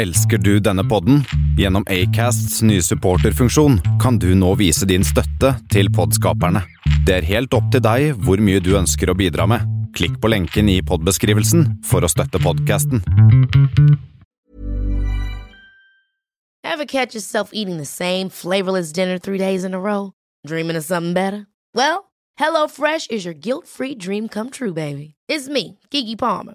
Elsker du denne podden? Gjennom Acasts nye supporterfunksjon kan du nå vise din støtte til podskaperne. Det er helt opp til deg hvor mye du ønsker å bidra med. Klikk på lenken i podbeskrivelsen for å støtte podkasten. Ever catch yourself eating the same flavorless dinner three days in a row? Dreaming of something better? Well, HelloFresh is your guilt-free dream come true, baby. It's me, Kiki Palmer.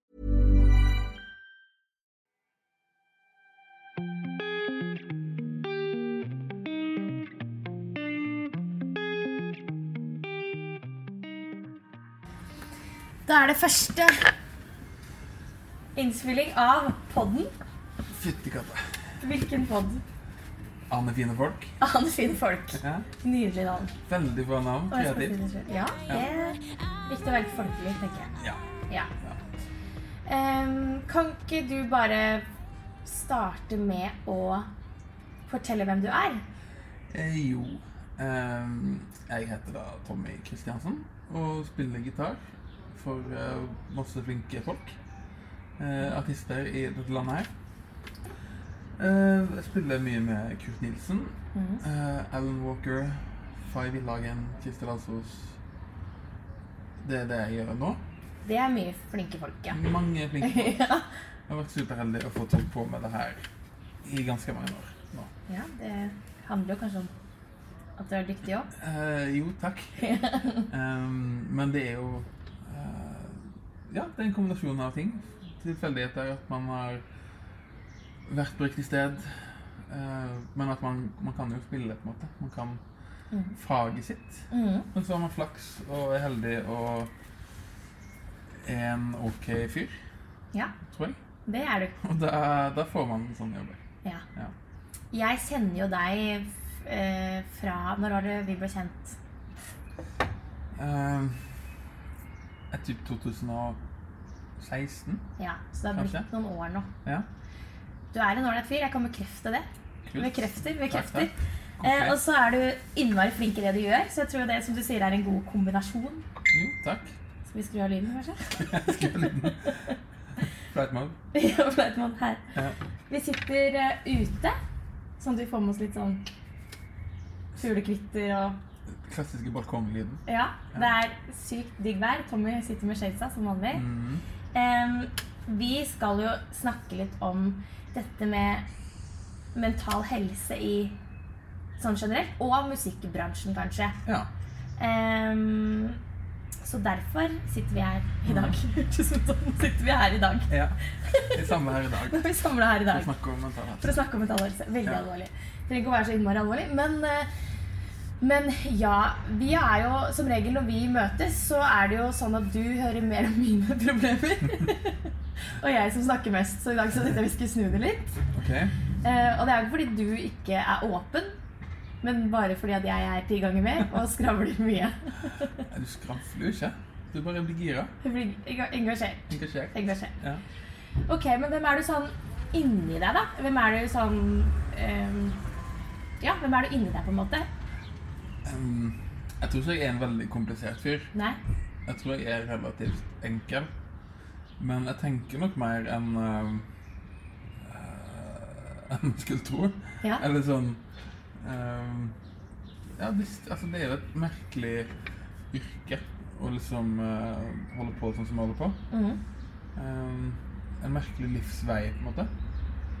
Da er det første innspilling av podden. Fytti katta. Hvilken podd? Anne fine folk. Ane fine folk. Ja. Nydelig navn. Veldig bra navn. Kreativt. Ja, det er viktig å være folkelig, tenker jeg. Ja. Ja. Um, kan ikke du bare starte med å fortelle hvem du er? Eh, jo. Um, jeg heter da Tommy Kristiansen og spiller gitar for eh, masse flinke folk. Eh, artister i dette landet her. Eh, jeg spiller mye med Kurt Nilsen, eh, Alan Walker, Fay Villhagen, Kirsti Lasos Det er det jeg gjør nå. Det er mye flinke folk, ja. Mange flinke folk. ja. Jeg har vært superheldig å få holdt på med det her i ganske mange år nå. Ja, det handler jo kanskje om at du er dyktig òg. Eh, jo, takk. um, men det er jo Ja, det er en kombinasjon av ting. Tilfeldigheter. At man har vært på riktig sted. Uh, men at man, man kan jo spille, på en måte. Man kan faget sitt. Mm. Men så har man flaks og er heldig og er en ok fyr, Ja, tror jeg. det er du. Og da, da får man sånne jobber. Ja. Ja. Jeg kjenner jo deg uh, fra Når var det vi ble kjent? Uh, er typ 2016. Ja, Så det har blitt noen år nå. Ja. Du er en ålreit fyr. Jeg kan bekrefte det. Kult. Bekrefter, Takk, bekrefter. Okay. Eh, og så er du innmari flink i det du gjør, så jeg tror det som du sier er en god kombinasjon. Jo, takk. Skal vi skru av lyden, kanskje? Skru lyden. Flight mode. Ja, flight mode her. Ja. Vi sitter eh, ute, sånn at vi får med oss litt sånn fuglekvitter og Klassiske balkonglyden. Ja, det er sykt digg vær. Tommy sitter med shadesa som vanlig. Mm. Um, vi skal jo snakke litt om dette med mental helse i sånn generelt, og musikkbransjen kanskje. Ja. Um, så derfor sitter vi her i dag. Ut sitter vi her i dag. ja. Vi samler her i dag vi samler her i dag for å snakke om mental helse. Veldig Ja. alvorlig. Trenger ikke å være så innmari alvorlig, men eh, men ja, vi er jo som regel når vi møtes, så er det jo sånn at du hører mer om mine problemer. og jeg som snakker mest, så i dag så tenkte jeg vi skulle snu det litt. Okay. Eh, og det er jo ikke fordi du ikke er åpen, men bare fordi at jeg er ti ganger mer og skravler mye. Du skravler jo ikke. Du bare blir gira. Du blir engasjert. Engasjert. engasjert. Ja. Ok, men hvem er du sånn inni deg, da? Hvem er du sånn um, Ja, hvem er du inni deg, på en måte? Um, jeg tror ikke jeg er en veldig komplisert fyr. Nei? Jeg tror jeg er relativt enkel. Men jeg tenker nok mer enn eh, enn man skulle tro. Ja. Eller sånn um, Ja, det, altså det er jo et merkelig yrke å liksom uh, holde på sånn som jeg holder på. Mm. Um, en merkelig livsvei, på en måte.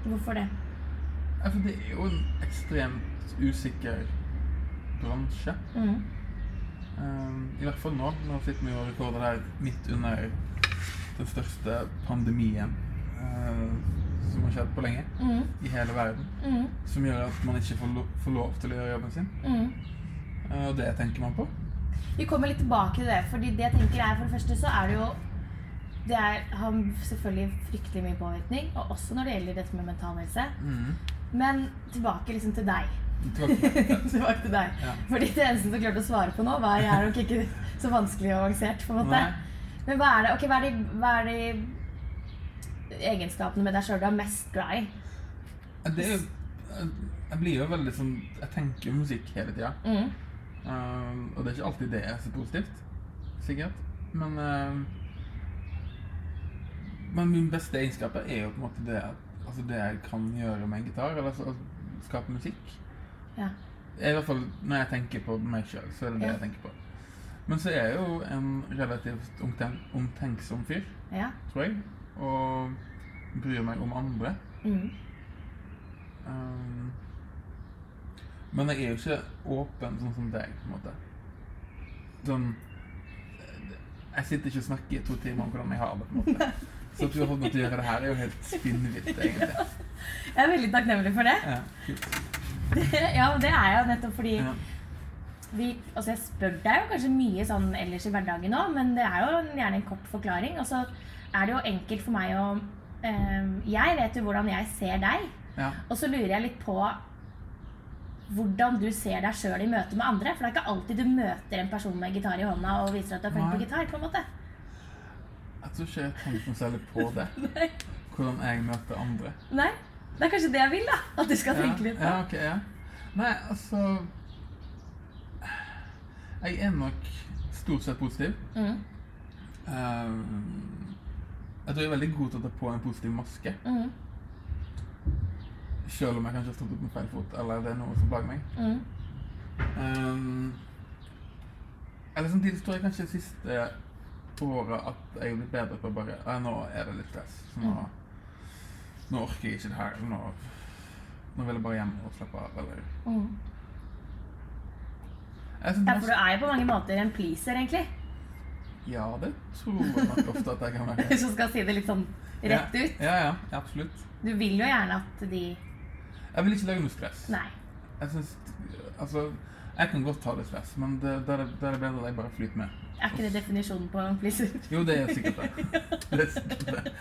Hvorfor det? Ja, for det er jo en ekstremt usikker bransje. Mm. Um, I hvert fall nå. Nå sitter vi og rekorder her midt under den største pandemien uh, som har skjedd på lenge Mm. i hele verden. Mm. Som gjør at man ikke får, lo får lov til å gjøre jobben sin. Mm. Eh, og det tenker man på. Vi kommer litt tilbake til det, fordi det jeg tenker er for det første så er det jo Det er, har selvfølgelig fryktelig mye påvirkning, og også når det gjelder dette med mental helse. Mm. Men tilbake liksom til deg. Tilbake. til deg. Ja. Fordi det eneste du klarte å svare på nå, var jeg er nok ikke så vanskelig og avansert. på en måte. Nei. Men hva er det, okay, hva er de, hva er de egenskapene med deg sjøl du er mest glad i? Det er jo Jeg blir jo veldig sånn Jeg tenker jo musikk hele tida. Mm. Um, og det er ikke alltid det er så positivt. Sikkert. Men um, Men min beste egenskap er jo på en måte det, altså det jeg kan gjøre med en gitar. Eller altså, skape musikk. Ja. I hvert fall når jeg tenker på meg sjøl, så er det det Ja. jeg tenker på. Men så er jeg jo en relativt omten omtenksom fyr, Ja. tror jeg. Og bryr meg om andre. Mm. Um, men jeg er jo ikke åpen sånn som deg, på en måte. Sånn Jeg sitter ikke og snakker i to timer om hvordan jeg har det. på en måte. Så at du har fått meg til å gjøre det her, er jo helt spinnvilt, egentlig. Jeg er veldig takknemlig for det. Ja, kult. ja, det er jeg nettopp fordi Ja. vi, altså jeg spør deg jo kanskje mye sånn ellers i hverdagen òg, men det er jo gjerne en kort forklaring. Og så er det jo enkelt for meg å eh, Jeg vet jo hvordan jeg ser deg, ja. og så lurer jeg litt på hvordan du ser deg sjøl i møte med andre. For det er ikke alltid du møter en person med gitar i hånda og viser at du er flink på gitar. på en måte. Jeg tror ikke jeg har tenkt noe særlig på det. Hvordan jeg møter andre. Nei, Det er kanskje det jeg vil, da. At du skal tenke litt på. Ja, ok, ja. Nei, altså Jeg er nok stort sett positiv. Mm, Um, jeg tror jeg er veldig god til å ta på en positiv maske. mm, Selv om jeg kanskje har stått opp med feil fot, eller det er noe som plager meg. mm. Um, eller samtidig tror jeg kanskje siste året at jeg har blitt bedre på bare ja, Nå er det litt stress. Så nå, nå orker jeg ikke det her. Nå, nå vil jeg bare hjem og slappe av. Eller Mm. Ja, for du er jo på mange måter en pleaser, egentlig. Ja, det tror jeg nok ofte at jeg kan være. Hvis du skal si det litt sånn rett ja, ut. Ja, ja, absolutt. Du vil jo gjerne at de Jeg vil ikke lage noe stress. Nei. Jeg synes, altså, jeg kan godt ta litt stress, men det, da det, da er det bedre at jeg bare flyter med. Er ikke det definisjonen på en pleaser? Jo, det er sikkert det. det, er sikkert det.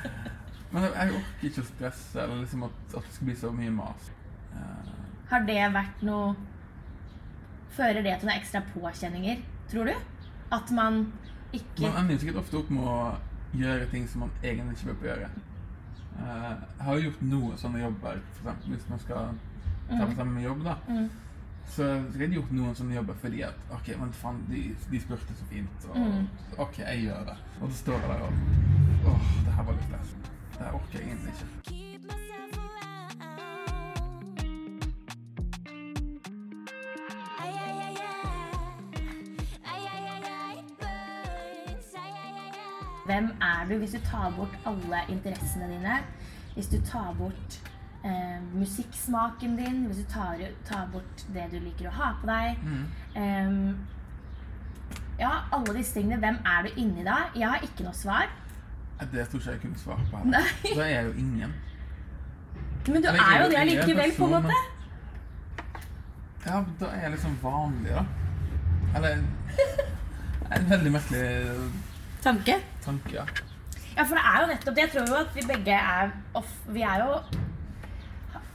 Men jeg, jeg orker ikke å stresse, eller liksom at, at det skal bli så mye mas. Uh. Har det vært noe Fører det til noen ekstra påkjenninger, tror du? At man ikke man ender sikkert ofte opp med å gjøre ting som man egentlig ikke bør gjøre. Uh, jeg har jo gjort noen sånne jobber, eksempel hvis man skal ta på sammen med jobb, da. Mm. Så jeg har gjort noen sånne jobber fordi at ok, men faen, de, de spurte så fint. Og Mm. ok, jeg gjør det. Og så står jeg der og åh, det her var litt stress. Det orker jeg egentlig ikke. Hvem er du hvis du tar bort alle interessene dine? Hvis du tar bort eh, musikksmaken din? Hvis du tar, tar bort det du liker å ha på deg? Mm. um, ja, alle disse tingene. Hvem er du inni da? Jeg har ikke noe svar. Det tror ikke jeg kunne svare på. Nei. Da er jeg jo ingen. Men du Eller, er jo det likevel, på en måte. Ja, da er jeg liksom vanlig, da. Eller En veldig merkelig Tanke. tanke, ja. Ja, for det er jo nettopp det. Jeg tror jo at vi begge er off, Vi er jo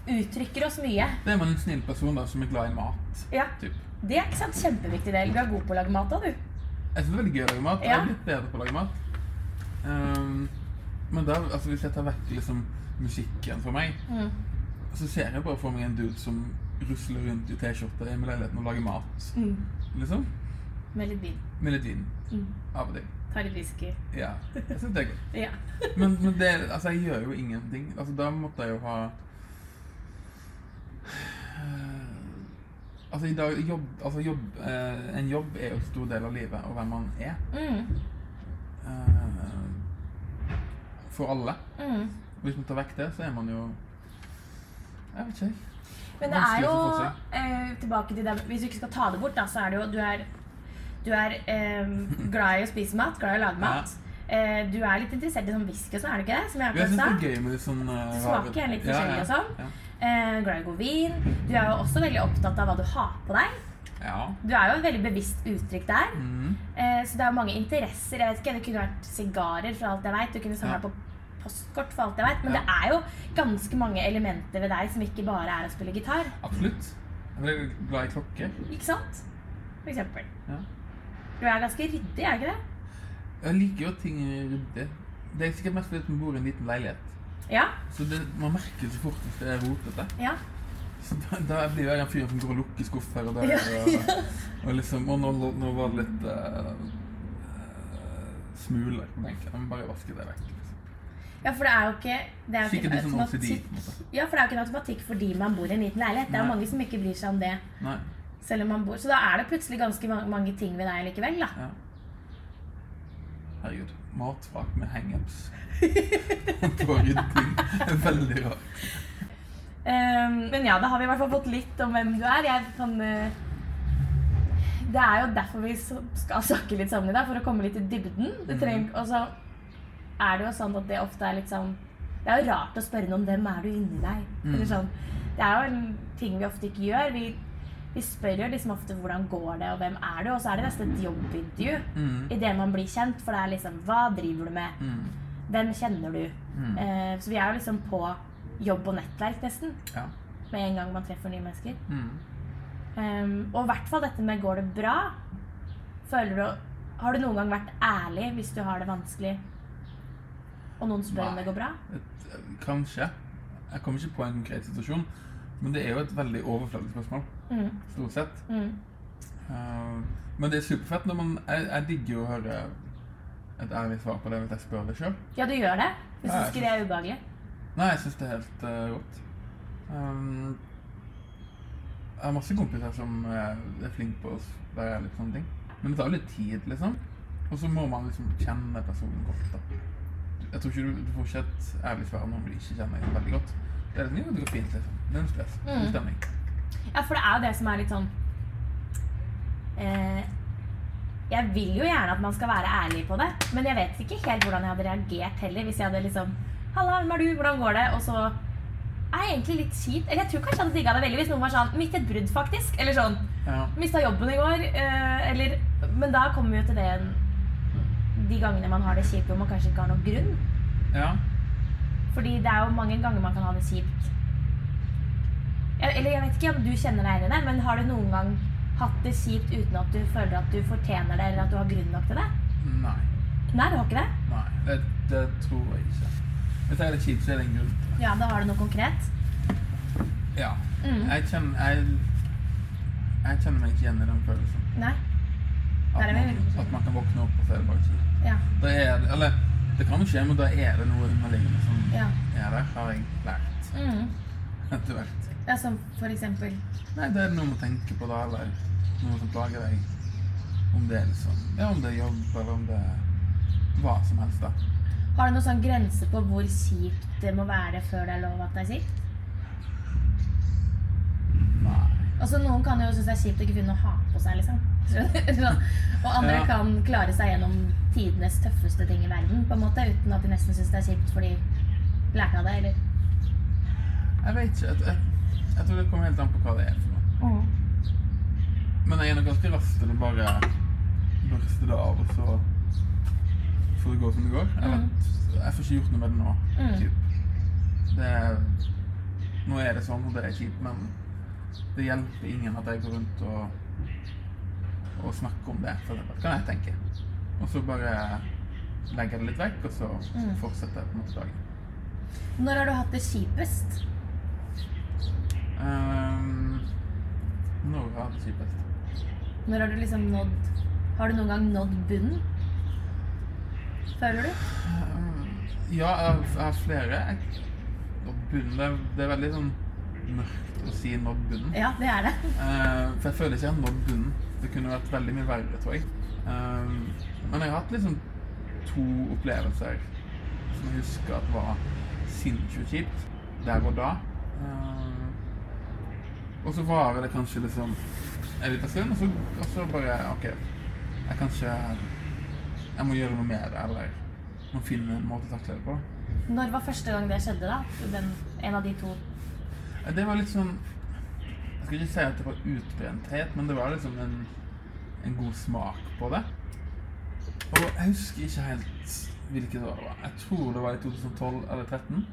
Uttrykker oss mye. Det er man en snill person da, som er glad i mat. Ja. Typ. Det er ikke sant kjempeviktig del. Du er god på å lage mat da, du. Jeg synes det er veldig gøy å lage mat. Jeg er blitt bedre på å lage mat. Ehm, men da, altså, hvis jeg tar vekk liksom, musikken for meg, Mm. så ser jeg bare for meg en dude som rusler rundt i T-skjorte med leiligheten og lager mat. Liksom. Med litt vin. Med litt vin. Mm. Av og til. Ta litt whisky. Ja. Jeg syns det er godt. Ja. Men, men det, altså, jeg gjør jo ingenting. Altså, da måtte jeg jo ha Altså, i dag, jobb, altså jobb, eh, en jobb er jo en stor del av livet, og hvem man er. Mm. Eh, for alle. Mm. Hvis man tar vekk det, så er man jo Jeg vet ikke. Men det er jo eh, Tilbake til det Hvis du ikke skal ta det bort, da, så er det jo Du er Du er eh, glad i å spise mat, glad i å lage mat. Eh, du er litt interessert i sånn whisky og sånn, er du ikke det? Som jeg Jeg syns det er gøy med sånn uh, Du smaker litt forskjellig og sånn. Ja. Eh, glad i god vin. Du er jo også veldig opptatt av hva du har på deg. ja. Du er jo et veldig bevisst uttrykk der. Mm. Eh, så det er mange interesser. Jeg vet ikke, Det kunne vært sigarer, for alt jeg vet. Du kunne samla Ja. på postkort, for alt jeg vet. Men Ja. det er jo ganske mange elementer ved deg som ikke bare er å spille gitar. Absolutt. Jeg er glad i klokke. Ikke sant? For eksempel. Ja. Du er ganske ryddig, er ikke det? Jeg liker jo at ting er ryddig. Det er sikkert mest fordi vi bor i en liten leilighet. Ja. Så det, man merker det så fort hvis det er rotete. ja. Så da, da blir jeg den fyren som går og lukker skuffer og der. Ja, Og, og liksom, og nå, nå var det litt uh, smuler. Jeg må bare vaske det vekk. Ja, for det er jo ikke det er ikke en automatikk. Ja, for det er jo ikke en automatikk fordi man bor i en liten leilighet. Det er jo mange som ikke bryr seg om det. Nei. selv om man bor. Så da er det plutselig ganske mange, mange ting ved deg likevel, da. Ja. Herregud. Matfrak med hangups. på veldig rart. Um, men ja, da har vi i hvert fall fått litt om hvem du er. Jeg kan uh, Det er jo derfor vi skal snakke litt sammen i dag, for å komme litt i dybden. Du trenger, og så er det jo sånn at det ofte er litt sånn Det er jo rart å spørre noen hvem er du inni deg. Eller sånn. Det er jo en ting vi ofte ikke gjør. Vi, vi spør jo liksom ofte hvordan går det, og hvem er du? Og så er det nesten et jobbintervju Mm. idet man blir kjent. For det er liksom Hva driver du med? Mm. Hvem kjenner du? Mm. Eh, så vi er jo liksom på jobb og nettverk nesten. Ja. Med en gang man treffer nye mennesker. Mm. Ehm, og i hvert fall dette med går det bra. Føler du Har du noen gang vært ærlig hvis du har det vanskelig, og noen spør om det går bra? Kanskje. Jeg kommer ikke på en konkret situasjon. Men det er jo et veldig overfladisk spørsmål. Mm. Stort sett. Mm. Uh, men det er superfett når man Jeg, jeg digger jo å høre et ærlig svar på det hvis jeg spør det sjøl. Ja, du gjør det? Hvis du ikke det er ubehagelig? Nei, jeg syns det er helt uh, rått. Um, jeg har masse kompiser som eh, er flinke på å være ærlige på sånne ting. Men det tar jo litt tid, liksom. Og så må man liksom kjenne personen godt. da. Jeg tror ikke du, du får ikke et ærlig svar når du ikke kjenner deg veldig godt. Det er liksom, det går fint, liksom. Det er en stress. Mm. stemning. Ja, for det er jo det som er litt sånn eh, Jeg vil jo gjerne at man skal være ærlig på det, men jeg vet ikke helt hvordan jeg hadde reagert heller hvis jeg hadde liksom Halla, hvem er du? Hvordan går det? Og så er jeg egentlig litt kjipt. Eller jeg tror kanskje jeg hadde digga det veldig hvis noen var sånn Midt et brudd, faktisk. Eller sånn Ja. Mista jobben i går. Eh, eller Men da kommer vi jo til det de gangene man har det kjipt hvor man kanskje ikke har noen grunn. ja. Fordi det er jo mange ganger man kan ha det kjipt. Eller jeg vet ikke om du kjenner deg igjen i det, men har du noen gang hatt det kjipt uten at du føler at du fortjener det, eller at du har grunn nok til det? Nei. Nei, du har ikke det? Nei. Det, det tror jeg ikke. Hvis jeg er litt kjipt, så er det en grunn. Ja, da har du noe konkret. Ja. Mm. Jeg kjenner jeg, jeg kjenner meg ikke igjen i den følelsen. Nei? At man, at man kan våkne opp og så er det bare kjipt. Ja. Er eller det kan jo skje, men da er det noe underliggende som Ja. er der, har jeg lært Mm. etter hvert. ja som for eksempel Nei, det er noe man tenker på da, eller noe som plager deg. Om det er liksom, ja, om det er jobb, eller om det er hva som helst da. Har du noen sånn grense på hvor kjipt det må være før det er lov at det er kjipt? Nei. Altså, Noen kan jo synes det er kjipt å ikke finne noe å ha på seg, liksom. Og andre Ja. kan klare seg gjennom tidenes tøffeste ting i verden, på en måte, uten at de nesten syns det er kjipt fordi de lærte av det, eller Jeg vet ikke, jeg, jeg, jeg tror det kommer helt an på hva det er for noe. Men jeg er nok ganske rask til å bare børste det av, og så får det gå som det går. Eller vet. jeg får ikke gjort noe med det nå. Mm. Typ. Det nå er det sånn, og det er kjipt, men det hjelper ingen at jeg går rundt og, og snakker om det, for det kan jeg tenke. Og så bare legger jeg det litt vekk, og så Mm. fortsetter jeg på en måte dagen. Når har du hatt det kjipest? Um, når har jeg det kjipest? Når har du liksom nådd Har du noen gang nådd bunnen? Føler du? Um, ja, jeg har, jeg har flere. Og bunnen, det, det er veldig sånn mørkt å si nådd bunnen. Ja, det er det. Eh, for jeg føler ikke jeg har nådd bunnen. Det kunne vært veldig mye verre, tror jeg. Um, men jeg har hatt liksom to opplevelser som jeg husker at var sinnssykt kjipt der og da. Um, og så varer det kanskje liksom en liten stund, og så, og så bare OK. jeg kanskje Jeg må gjøre noe med det, eller må finne en måte å takle det på. Når var første gang det skjedde, da? Den, en av de to Det var litt sånn Jeg skal ikke si at det var utbrenthet, men det var liksom en, en god smak på det. Og jeg husker ikke helt hvilket år det var. Jeg tror det var i 2012 eller 2013.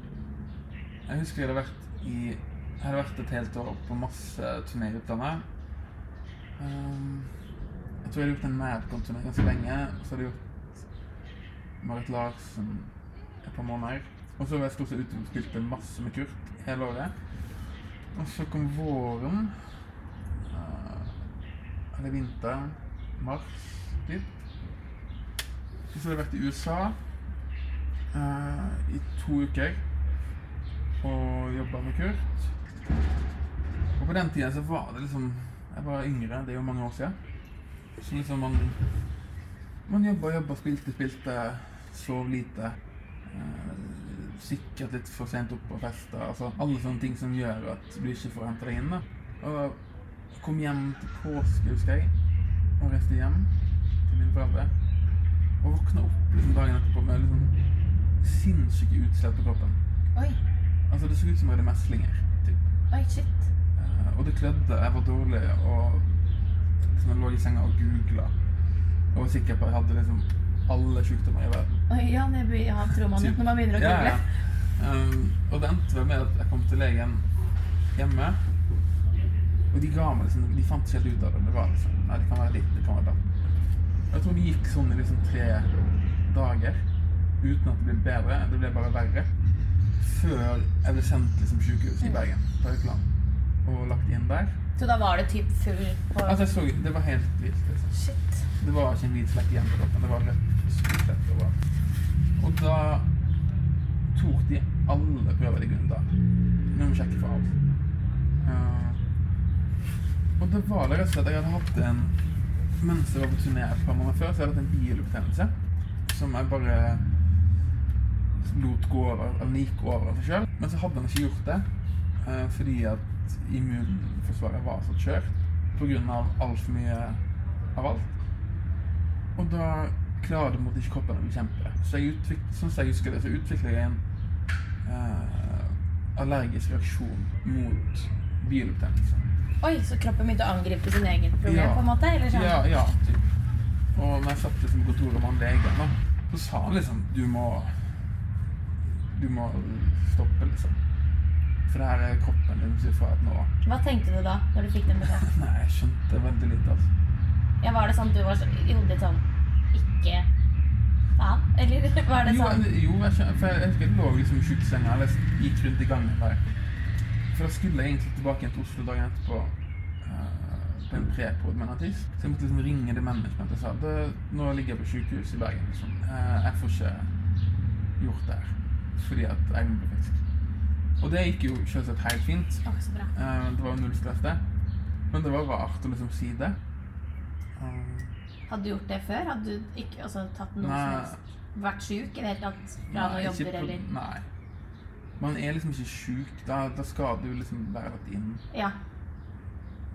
Jeg husker jeg hadde vært i Jeg hadde vært et helt år på masse turneer utlandet. Um, jeg tror jeg hadde gjort en Madcon-turné ganske lenge. Og så hadde jeg gjort Marit Larsen et par måneder. Og så var jeg stort sett ute og spilte masse med Kurt hele året. Og så kom våren. eh, eller vinteren. Mars, Dit. Så har jeg vært i USA eh, i to uker og jobba med Kurt. Og på den tida så var det liksom Jeg var yngre, det er jo mange år siden. Så liksom man Man jobba jobba, spilte, spilte, sov lite. Eh, sikkert litt for sent opp på fester. Altså alle sånne ting som gjør at du ikke får hente deg inn. da. Og kom hjem til påske, husker jeg, og reiste hjem til mine foreldre. Og våkna opp liksom dagen etterpå med liksom sinnssyke utslett på kroppen. Oi, Altså Det så ut som jeg hadde meslinger. Typ. oi, shit. Uh, og det klødde, jeg var dårlig, og liksom, jeg lå i senga og googla. Og var sikker på at jeg hadde liksom alle sykdommer i verden. Oi, ja, det blir, ja, tror man ut når man begynner å Ja, google. ja. Um, og det endte med at jeg kom til legen hjemme. Og de ga meg liksom, de fant ikke helt ut av det. Det var liksom, nei, det kan være litt, det kan være datt. Jeg tror det gikk sånn i liksom tre dager uten at det ble bedre. Det ble bare verre. Før jeg ble sendt liksom sykehus i Bergen, på Haukeland, og lagt inn der. Så da var det typ full på Altså, så, det var helt vilt. Liksom. Shit. Det var ikke en hvit flekk igjen på kroppen. Det var rødt slett. Og da tok de alle prøver de kunne ta. Vi må sjekke for alt. Uh, og det var det rett og slett Jeg hadde hatt en Mens jeg var på turné et par måneder før, så hadde jeg hatt en bilbetennelse som jeg bare lot gå over, eller gikk over av seg sjøl. Men så hadde han ikke gjort det uh, fordi at immunforsvaret var så kjørt pga. altfor mye av alt. Og da klarer det ikke kroppen å bekjempe det. Så jeg utvik, sånn jeg husker det, så utvikler jeg en eh, allergisk reaksjon mot bilbetennelse. Oi, så kroppen begynte å angripe sin egen problem, Ja. på en måte? Eller sånn? Ja, ja, typ. Og når jeg satt liksom på kontoret med han legen, da, så sa han liksom Du må Du må stoppe, liksom. For det her er kroppen din som får at nå Hva tenkte du da, når du fikk den beskjeden? Nei, jeg skjønte veldig lite, altså. Ja, var det sånn du var så, i hodet ditt sånn Ikke faen? Eller var det Jo, sånn jo jeg skjønner, for jeg husker jeg lå liksom i sjukesenga eller gikk rundt i gangen der. For da skulle jeg egentlig tilbake igjen til Oslo dagen etterpå eh, på en prepod med en artist. Så jeg måtte liksom ringe det managementet og sa at nå ligger jeg på sykehus i Bergen. Liksom. Eh, jeg får ikke gjort det her fordi at jeg må frisk. Og det gikk jo selvsagt helt fint. Å, så bra. Uh, det var null stress, det. Men det var rart å liksom si det. Eh, Hadde du gjort det før? Hadde du ikke altså, tatt noe Nei. som? Vært sjuk i det hele tatt fra Nei, jobber, på- eller Nei. Man er liksom ikke sjuk. Da, da skal du liksom være lagt inn. Ja.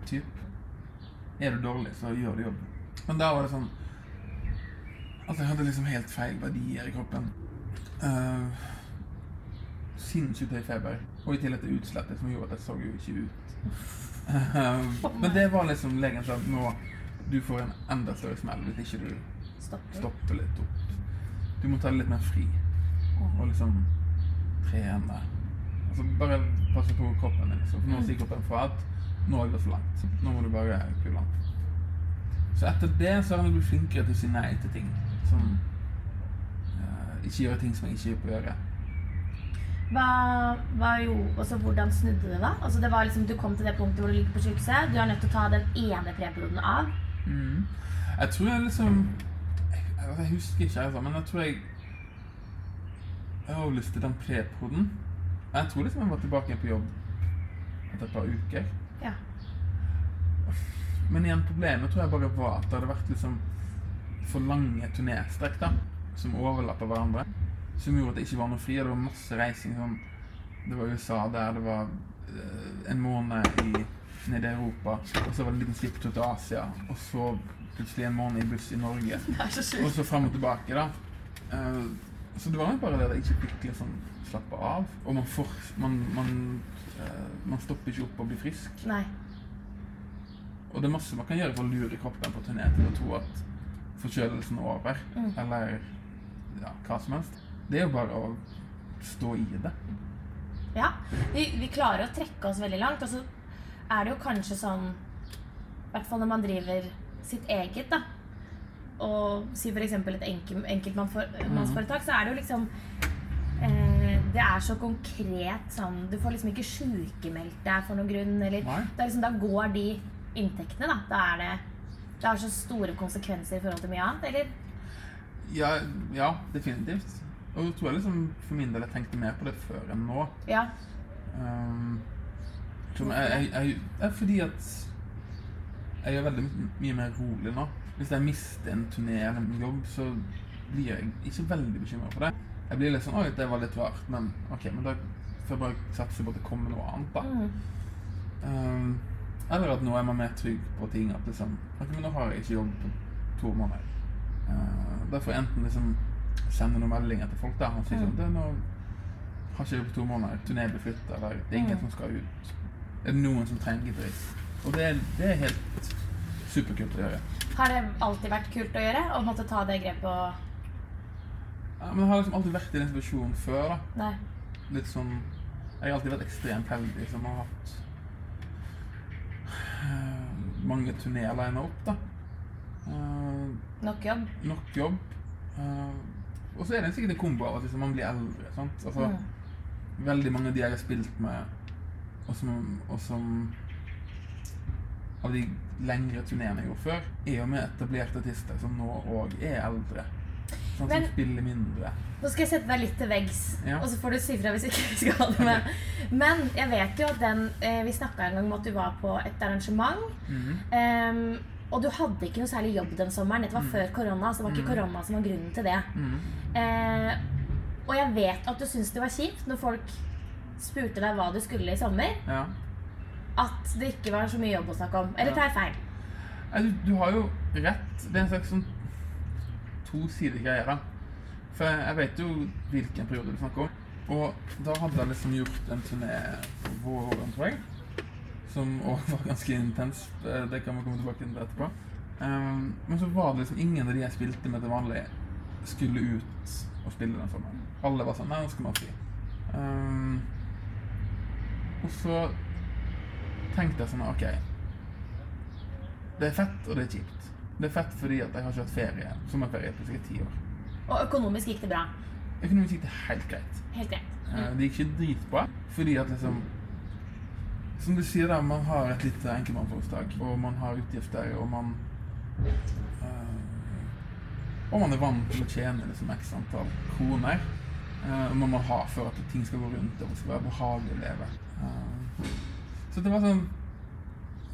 Typ. Er du dårlig, så gjør du jobben. Men da var det sånn Altså, jeg hadde liksom helt feil verdier i kroppen. Uh, Sinnssykt høy feber. Og i tillegg til utslettet som gjorde at jeg så jo ikke ut. Men det var liksom legen sa nå du får en enda større smell hvis ikke du Stopper. stopper litt opp. Du må ta det litt mer fri. Og liksom trene. Altså bare passe på kroppen din. For nå sier kroppen fra at nå har det for langt. Nå må du bare kule an. Så etter det så har jeg blitt flinkere til å si nei til ting. Som eh, ikke gjøre ting som jeg ikke gjør på gjøre. Hva, hva jo, også hvordan snudde det da? Altså, det var liksom, du kom til det punktet hvor du ligger på sykehuset. Du er nødt til å ta den ene preperioden av. Mm. Jeg tror jeg liksom jeg, jeg husker ikke, altså, men jeg tror jeg Jeg avlyste den prepoden. Jeg tror liksom jeg var tilbake igjen på jobb etter et par uker. Ja. Men igjen, problemet tror jeg bare var at det hadde vært liksom for lange turnéstrekk da, som overlapper hverandre. Som gjorde at det ikke var noe fri, det var masse reising. Sånn. Det var USA der, det var eh, en måned i nede i Europa, og så var det en liten slipptur til Asia, og så plutselig en måned i buss i Norge, så og så frem og tilbake, da. Uh, så det var bare det at jeg ikke fikk liksom slappe av. Og man, får, man, man, uh, man stopper ikke opp og blir frisk. Nei. Og det er masse man kan gjøre for å lure kroppen på turné til å tro at forkjølelsen er over, Mm. eller ja, hva som helst. Det er jo bare å stå i det. Ja, vi, vi klarer å trekke oss veldig langt, og så er det jo kanskje sånn I hvert fall når man driver sitt eget, da. Og si f.eks. et enkel, enkeltmannsforetak, så er det jo liksom eh, Det er så konkret sånn Du får liksom ikke sykemeldt deg for noen grunn, eller er liksom, Da går de inntektene, da. Da er det Det har så store konsekvenser i forhold til mye annet, eller? Ja, ja definitivt. Og jeg tror jeg liksom for min del jeg tenkte mer på det før enn nå. Ja. Um, som jeg, jeg, fordi at jeg er veldig mye mer rolig nå. Hvis jeg mister en turné eller en jobb, så blir jeg ikke veldig bekymret for det. Jeg blir litt sånn Oi, det var litt rart, men ok, men da får jeg bare satse på at det kommer noe annet, da. Mm. Um, eller at nå er man mer trygg på ting. At liksom Ok, men nå har jeg ikke jobb på to måneder. Uh, derfor enten liksom sende noen meldinger til folk der. Han sier sånn det, er noe, har ikke jobb på to måneder. Turné blir eller det er ingen som skal ut. Er det noen som trenger dritt? Og det, er- det er helt superkult å gjøre. Har det alltid vært kult å gjøre? Å måtte ta det grepet og Ja, men jeg har liksom alltid vært i den situasjonen før. da Nei. Litt sånn Jeg har alltid vært ekstremt heldig som har hatt eh, mange turneer lina opp, da. Uh, Nok jobb. nok jobb. Eh, og så er det sikkert en kombo av at liksom, man blir eldre. Sant? Altså, ja. Veldig mange av de jeg har spilt med, og som, og som Av de lengre turneene jeg gjorde før, er jo med etablerte artister som nå òg er eldre. Sånn, Men- som spiller mindre. Nå skal jeg sette deg litt til veggs, Ja. og så får du si fra hvis ikke vi skal ha det med. Men jeg vet jo at den eh, Vi snakka en gang om at du var på et arrangement. Mhm. ehm, og du hadde ikke noe særlig jobb den sommeren. Dette var Mm. før korona, så det var ikke korona som var grunnen til det. Mm. Eh, og jeg vet at du syntes det var kjipt når folk spurte deg hva du skulle i sommer. Ja. At det ikke var så mye jobb å snakke om. Eller tar jeg feil? Nei, du, du har jo rett. Det er en slags sånn tosidig greie. For jeg, jeg vet jo hvilken periode du snakker om. Og da hadde jeg liksom gjort en turné våren, tror jeg. Som òg var ganske intens. Eh, Det kan vi komme tilbake til etterpå. Um, men så var det liksom ingen av de jeg spilte med til vanlig, skulle ut og spille den sommeren. Alle var sånn Nei, nå skal man fri. Um, og så tenkte jeg sånn OK. Det er fett, og det er kjipt. Det er fett fordi at jeg har ikke hatt ferie, sommerferie på sikkert ti år. Og økonomisk gikk det bra. Økonomisk gikk det helt greit. Helt greit. Mm. Det gikk ikke dritbra, fordi at liksom Som du sier, da, man har et lite enkeltmannsforetak, og man har utgifter, og man øh, Og man er vant til å tjene liksom x antall kroner. eh, man må ha for at ting skal gå rundt, og det skal være behagelig å leve. Uh, så det var sånn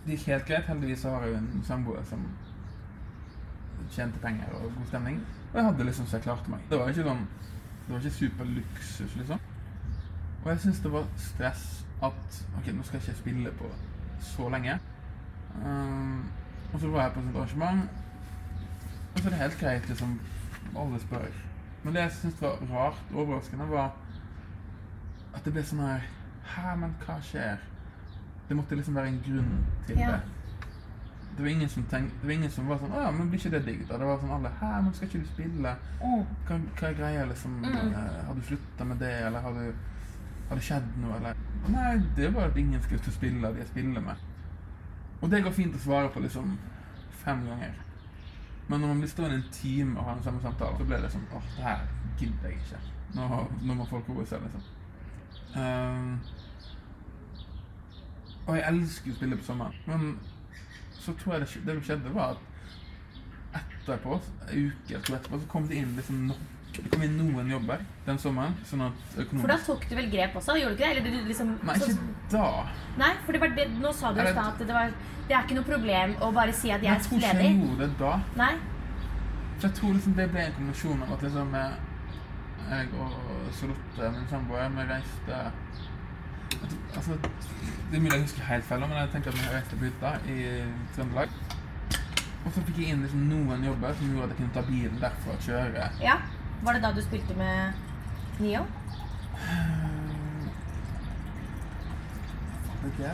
Det gikk helt greit. Heldigvis har jeg en samboer som tjente penger og god stemning. Og jeg hadde liksom så jeg klarte meg. Det var ikke sånn Det var ikke superluksus, liksom. Og jeg syns det var stress at Ok, nå skal jeg ikke spille på så lenge. Um, og så var jeg på et arrangement, og så er det helt greit, liksom. Alle spør. Men det jeg syntes var rart og overraskende, var at det ble sånn her Hæ, men hva skjer? Det måtte liksom være en grunn til Ja. det. Det var ingen som tenkte, det var ingen som var sånn Å ja, men blir ikke det digg, da? Det var sånn alle Hæ, men skal ikke du spille? Hva, hva er greia, liksom? Mm. Eh, har du slutta med det, eller har, du, har det skjedd noe, eller? Nei, det er bare at ingen skal spille de jeg spiller med. Og det går fint å svare på liksom fem ganger. Men når man blir stående en time og har den samme samtalen, så blir det sånn åh, det her gidder jeg ikke. Nå, nå må folk roe seg, liksom. Um, og jeg elsker å spille på sommeren. Men så tror jeg det, det som skjedde, var at etterpå, en uke eller to etterpå, så kom det inn liksom no, det kom inn noen jobber den sommeren. Sånn at For da tok du vel grep også? Gjorde du ikke det? Eller du liksom Nei, ikke da. Nei, for det var det, nå sa du i stad at det var Det er ikke noe problem å bare si at jeg er ledig. jeg tror ikke jeg gjorde det da. Nei? For jeg tror liksom det ble en kombinasjon av at liksom jeg og Charlotte, min samboer, vi reiste Altså, det er mulig jeg husker helt feil, men jeg tenker at vi reiste på hytta i Trøndelag Og så fikk jeg inn liksom noen jobber som gjorde at jeg kunne ta bilen derfra og kjøre. Ja. Var det da du spilte med Nio? Da?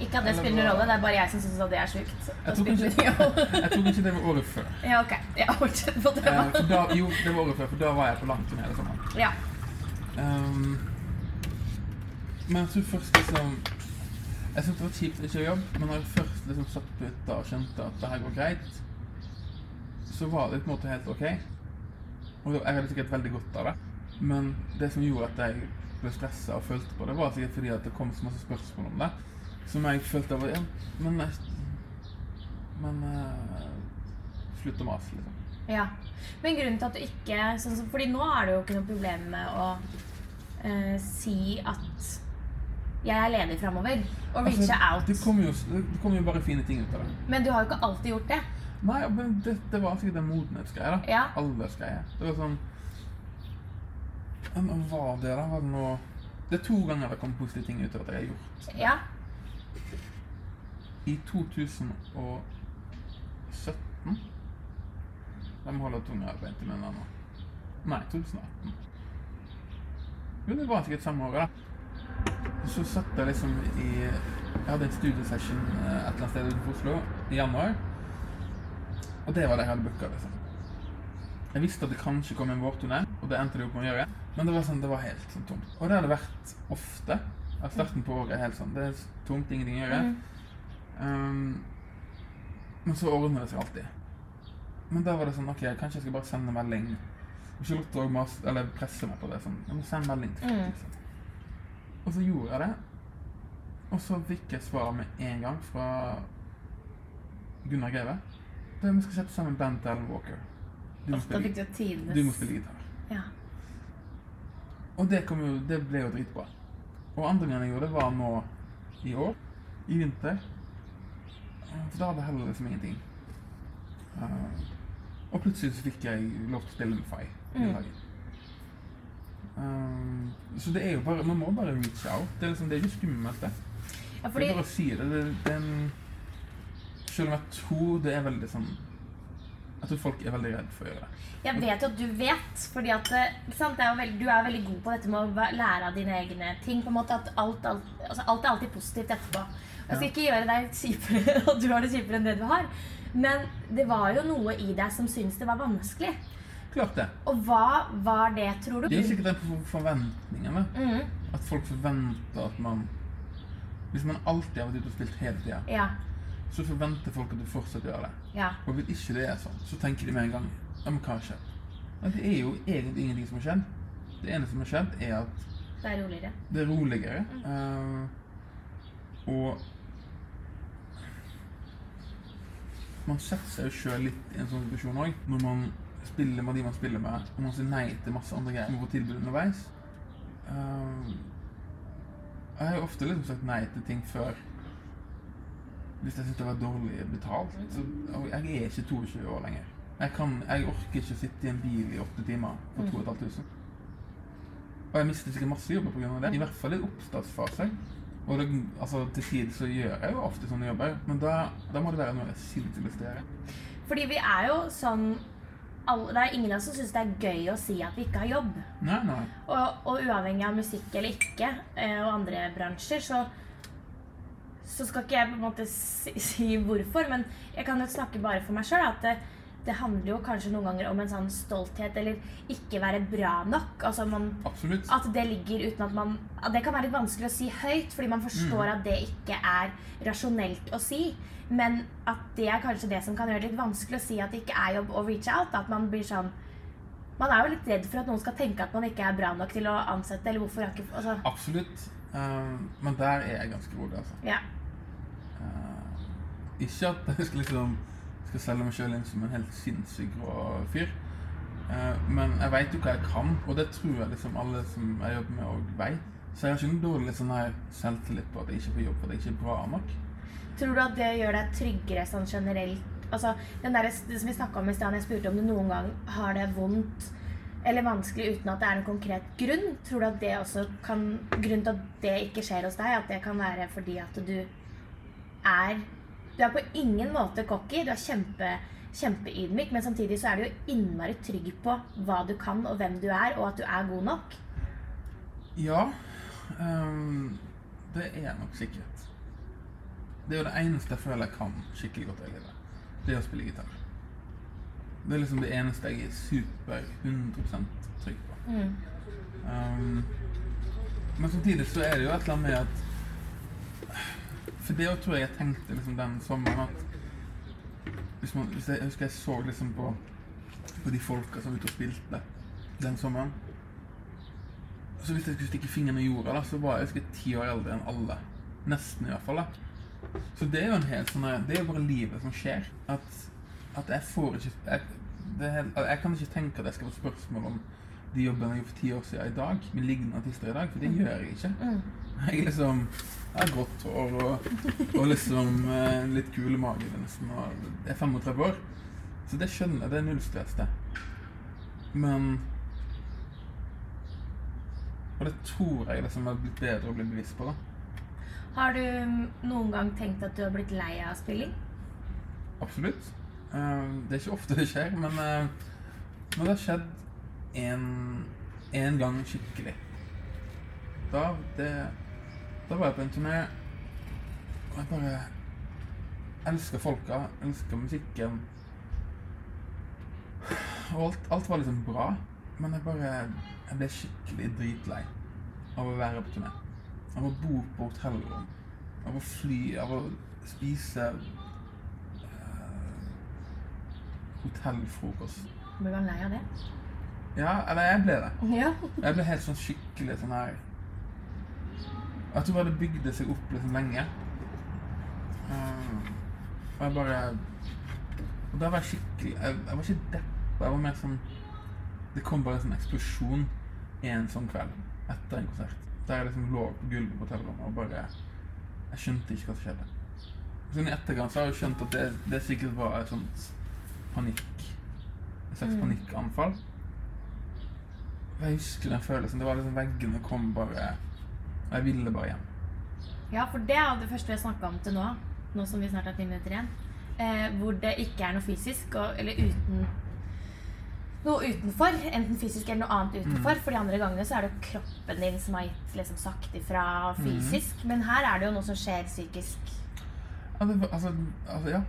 Ikke at det spiller noen rolle, det er bare jeg som syns det er sjukt. Jeg tror, ikke kanskje, jeg det var året før. ja, ok. Ja, fortsett på det. Eh, da, jo, det var året før, for da var jeg på langturné hele sommeren. Ja. Um, men jeg tror først liksom Jeg syntes det var kjipt ikke å jobbe, men når jeg først liksom satt på hytta og skjønte at det her går greit, så var det på en måte helt ok. Og jeg hadde sikkert veldig godt av det. Men det som gjorde at jeg ble stressa og følte på det, var sikkert fordi at det kom så masse spørsmål om det. Som jeg følte var Ja, men jeg- Men uh, Slutt å mase, liksom. ja. Men grunnen til at du ikke sånn Fordi nå er det jo ikke noe problem med å uh, si at jeg er ledig framover, og reache Altså, out. Det kommer jo, det kommer jo bare fine ting ut av det. Men du har jo ikke alltid gjort det. Nei, men det, det var sikkert en modenhetsgreie, da. Ja. Aldersgreie. Det var sånn Men var det, da? Var det noe Det er to ganger det kom positive ting ut av at jeg har gjort. Ja. I 2017 De holder tunga beint i munnen nå. Nei, 2018. Jo, det var sikkert samme året, da. Så satt jeg liksom i Jeg hadde en studiesession eh, et eller annet sted utenfor Oslo i januar. Og det var det jeg hadde booka. Liksom. Jeg visste at det kanskje kom en vårturné, og det endte det opp med å gjøre. Men det var sånn, det var helt sånn tomt. Og det har det vært ofte. At starten på året er helt sånn. Det er tomt, ingenting å gjøre. Um, men så ordner det seg alltid. Men da var det sånn OK, kanskje jeg skal bare sende melding. Og Charlotte også mas eller presse meg på det. sånn, jeg må sende melding til folk, liksom. Og så gjorde jeg det. Og så fikk jeg svar med en gang fra Gunnar Greve. Det Vi skal sette sammen Bent Alan Walker. Du må Da spille, fikk du du må spille gitar. Ja. Og det, kom jo, det ble jo dritbra. Og andre gangen jeg gjorde det, var nå i år. I vinter. Eh, For da hadde jeg heller liksom ingenting. Uh, og plutselig så fikk jeg lov til å spille med Fay. i Mm. Eh, så det er jo bare Man må bare reach out. Det er, liksom, det er jo skummelt, det. ja, Det er bare å si det. det, det er en, selv om jeg tror det er veldig sånn Jeg tror folk er veldig redd for å gjøre det. Jeg vet jo at du vet, fordi at eh, er veldig, du er veldig god på dette med å lære av dine egne ting. på en måte at Alt, alt, altså alt er alltid positivt etterpå. Jeg skal Ja. ikke gjøre deg kjipere, at du har det kjipere enn det du har. Men det var jo noe i deg som syntes det var vanskelig. Klart det. Og hva var det, tror du? Det er sikkert det på forventningene. Mm. At folk forventer at man Hvis man alltid har vært ute og spilt hele tida, Ja. Så forventer folk at du fortsatt gjør det. ja. Og hvis ikke det er sånn, så tenker de med en gang Ja, men hva har skjedd? Men det er jo egentlig ingenting som har skjedd. Det eneste som har skjedd, er at Det er roligere. det er roligere. eh, og man setter seg jo sjøl litt i en sånn situasjon òg, når man spiller med de man spiller med, og man sier nei til masse andre greier man får tilbud underveis. Uh, jeg har jo ofte liksom sagt nei til ting før hvis jeg syns det var dårlig betalt. Så, jeg er ikke 22 år lenger. Jeg, kan, jeg orker ikke å sitte i en bil i åtte timer for 2500. Og jeg mister sikkert masse jobber pga. det. I hvert fall i oppstartsfase. Og det, altså, til tider så gjør jeg jo ofte sånne jobber, men da, da må det være noe jeg silt til å prestere. Fordi vi er jo sånn alle, Det er ingen av oss som syns det er gøy å si at vi ikke har jobb. Nei, nei. Og, og uavhengig av musikk eller ikke, eh, og andre bransjer, så, så skal ikke jeg på en måte si, si hvorfor, men jeg kan jo snakke bare for meg sjøl. At det, det handler jo kanskje noen ganger om en sånn stolthet eller ikke være bra nok. Altså man, at det ligger uten at man at Det kan være litt vanskelig å si høyt, fordi man forstår at det ikke er rasjonelt å si. Men at det er kanskje det som kan gjøre det litt vanskelig å si at det ikke er jobb å reach out. At man blir sånn Man er jo litt redd for at noen skal tenke at man ikke er bra nok til å ansette, eller hvorfor altså, Absolutt. Um, men der er jeg ganske rolig, altså. Ja. Eh, ikke at jeg skal liksom skal selge meg sjøl inn som en helt sinnssyk rå fyr. Eh, men jeg veit jo hva jeg kan, og det tror jeg liksom alle som jeg jobber med, òg veit. Så jeg har ikke noe dårlig sånn her selvtillit på at jeg ikke får jobb, at jeg ikke er bra nok. Tror du at det gjør deg tryggere sånn generelt? Altså, den der, det som vi snakka om i stad, jeg spurte om du noen gang har det vondt eller vanskelig uten at det er en konkret grunn. Tror du at det også kan Grunnen til at det ikke skjer hos deg, at det kan være fordi at du er Du er på ingen måte cocky, du er kjempe, kjempeydmyk, men samtidig så er du jo innmari trygg på hva du kan og hvem du er, og at du er god nok. Ja, Um, det er nok sikkert. Det er jo det eneste jeg føler jeg kan skikkelig godt i livet. Det er å spille gitar. Det er liksom det eneste jeg er super 100 trygg på. Mm. Um, men samtidig så er det jo et eller annet med at For det tror jeg jeg tenkte liksom den sommeren at hvis, man, hvis jeg, jeg husker jeg så liksom på, på de folka som var ute og spilte den sommeren Så hvis jeg skulle stikke fingeren i jorda, da, så var jeg husker, ti år eldre enn alle. Nesten, i hvert fall. da. Så det er jo en helt sånn Det er jo bare livet som skjer. At, at jeg får ikke jeg, det helt- jeg kan ikke tenke at jeg skal få spørsmål om de jobbene jeg gjorde for ti år siden i dag, med lignende artister i dag, for det gjør jeg ikke. Jeg er liksom Jeg har grått hår og, og liksom eh, litt kul mage og jeg er 35 år. Så det skjønner jeg. Det er null stress, det. Men Og det tror jeg liksom har blitt bedre å bli bevisst på, da. Har du noen gang tenkt at du har blitt lei av spilling? Absolutt. Uh, det er ikke ofte det skjer, men uh, når det har skjedd en, en gang skikkelig da, det, da var jeg på en turné, og jeg bare elsker folka, elsker musikken. Og alt, alt var liksom bra, men jeg bare jeg ble skikkelig dritlei av å være på turné. Av å bo på hotellrom, av å fly, av å spise hotellfrokost. Ble du lei av det? Ja, eller jeg ble det. Ja. Jeg ble helt sånn skikkelig sånn her Jeg tror det bygde seg opp liksom lenge. Um, og jeg bare Og da var jeg skikkelig Jeg, jeg var ikke deppa, jeg var mer sånn Det kom bare en sånn eksplosjon en sånn kveld etter en konsert. Der jeg liksom lå på gulvet på hotellrommet og bare Jeg skjønte ikke hva som skjedde. Sånn I etterkant så har jeg skjønt at det, det sikkert var et sånt panikk Et slags panikkanfall. Jeg husker den følelsen. Det var liksom Veggene kom bare og Jeg ville bare hjem. Ja, for det er jo det første vi har snakka om til nå, nå som vi snart har ti minutter igjen. Eh, hvor det ikke er noe fysisk, og, eller uten noe utenfor. Enten fysisk eller noe annet utenfor. For de andre gangene så er det jo kroppen din som har gitt liksom, sagt ifra fysisk. Men her er det jo noe som skjer psykisk. Ja, det altså, altså, ja.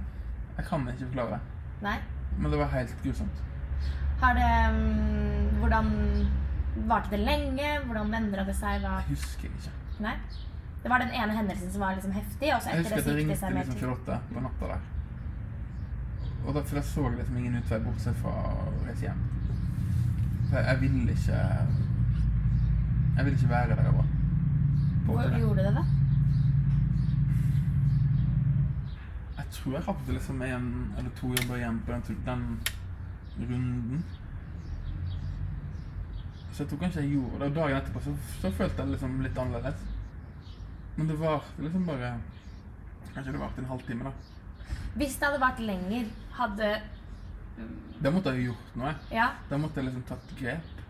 Jeg kan ikke forklare. Nei? Men det var helt grusomt. Har det um, Hvordan Varte det lenge? Hvordan endra det seg? Hva? Jeg husker ikke. Nei? Det var den ene hendelsen som var liksom heftig, og så Jeg etter husker det at så jeg gikk det ringte seg mer liksom til. Charlotte på natta der. Og da, for da så jeg liksom ingen utvei bortsett fra å reise hjem. For jeg, jeg ville ikke Jeg ville ikke være der jeg var. Hvor gjorde du det, da? Jeg tror jeg hadde liksom én eller to jobber igjen på den, den runden. Så jeg tror kanskje jeg gjorde det. Og dagen etterpå så, så følte jeg det liksom litt annerledes. Men det var liksom bare Kanskje det varte en halvtime, da. Hvis det hadde vært lenger, hadde Da måtte jeg jo gjort noe. Ja. Da måtte jeg liksom tatt grep.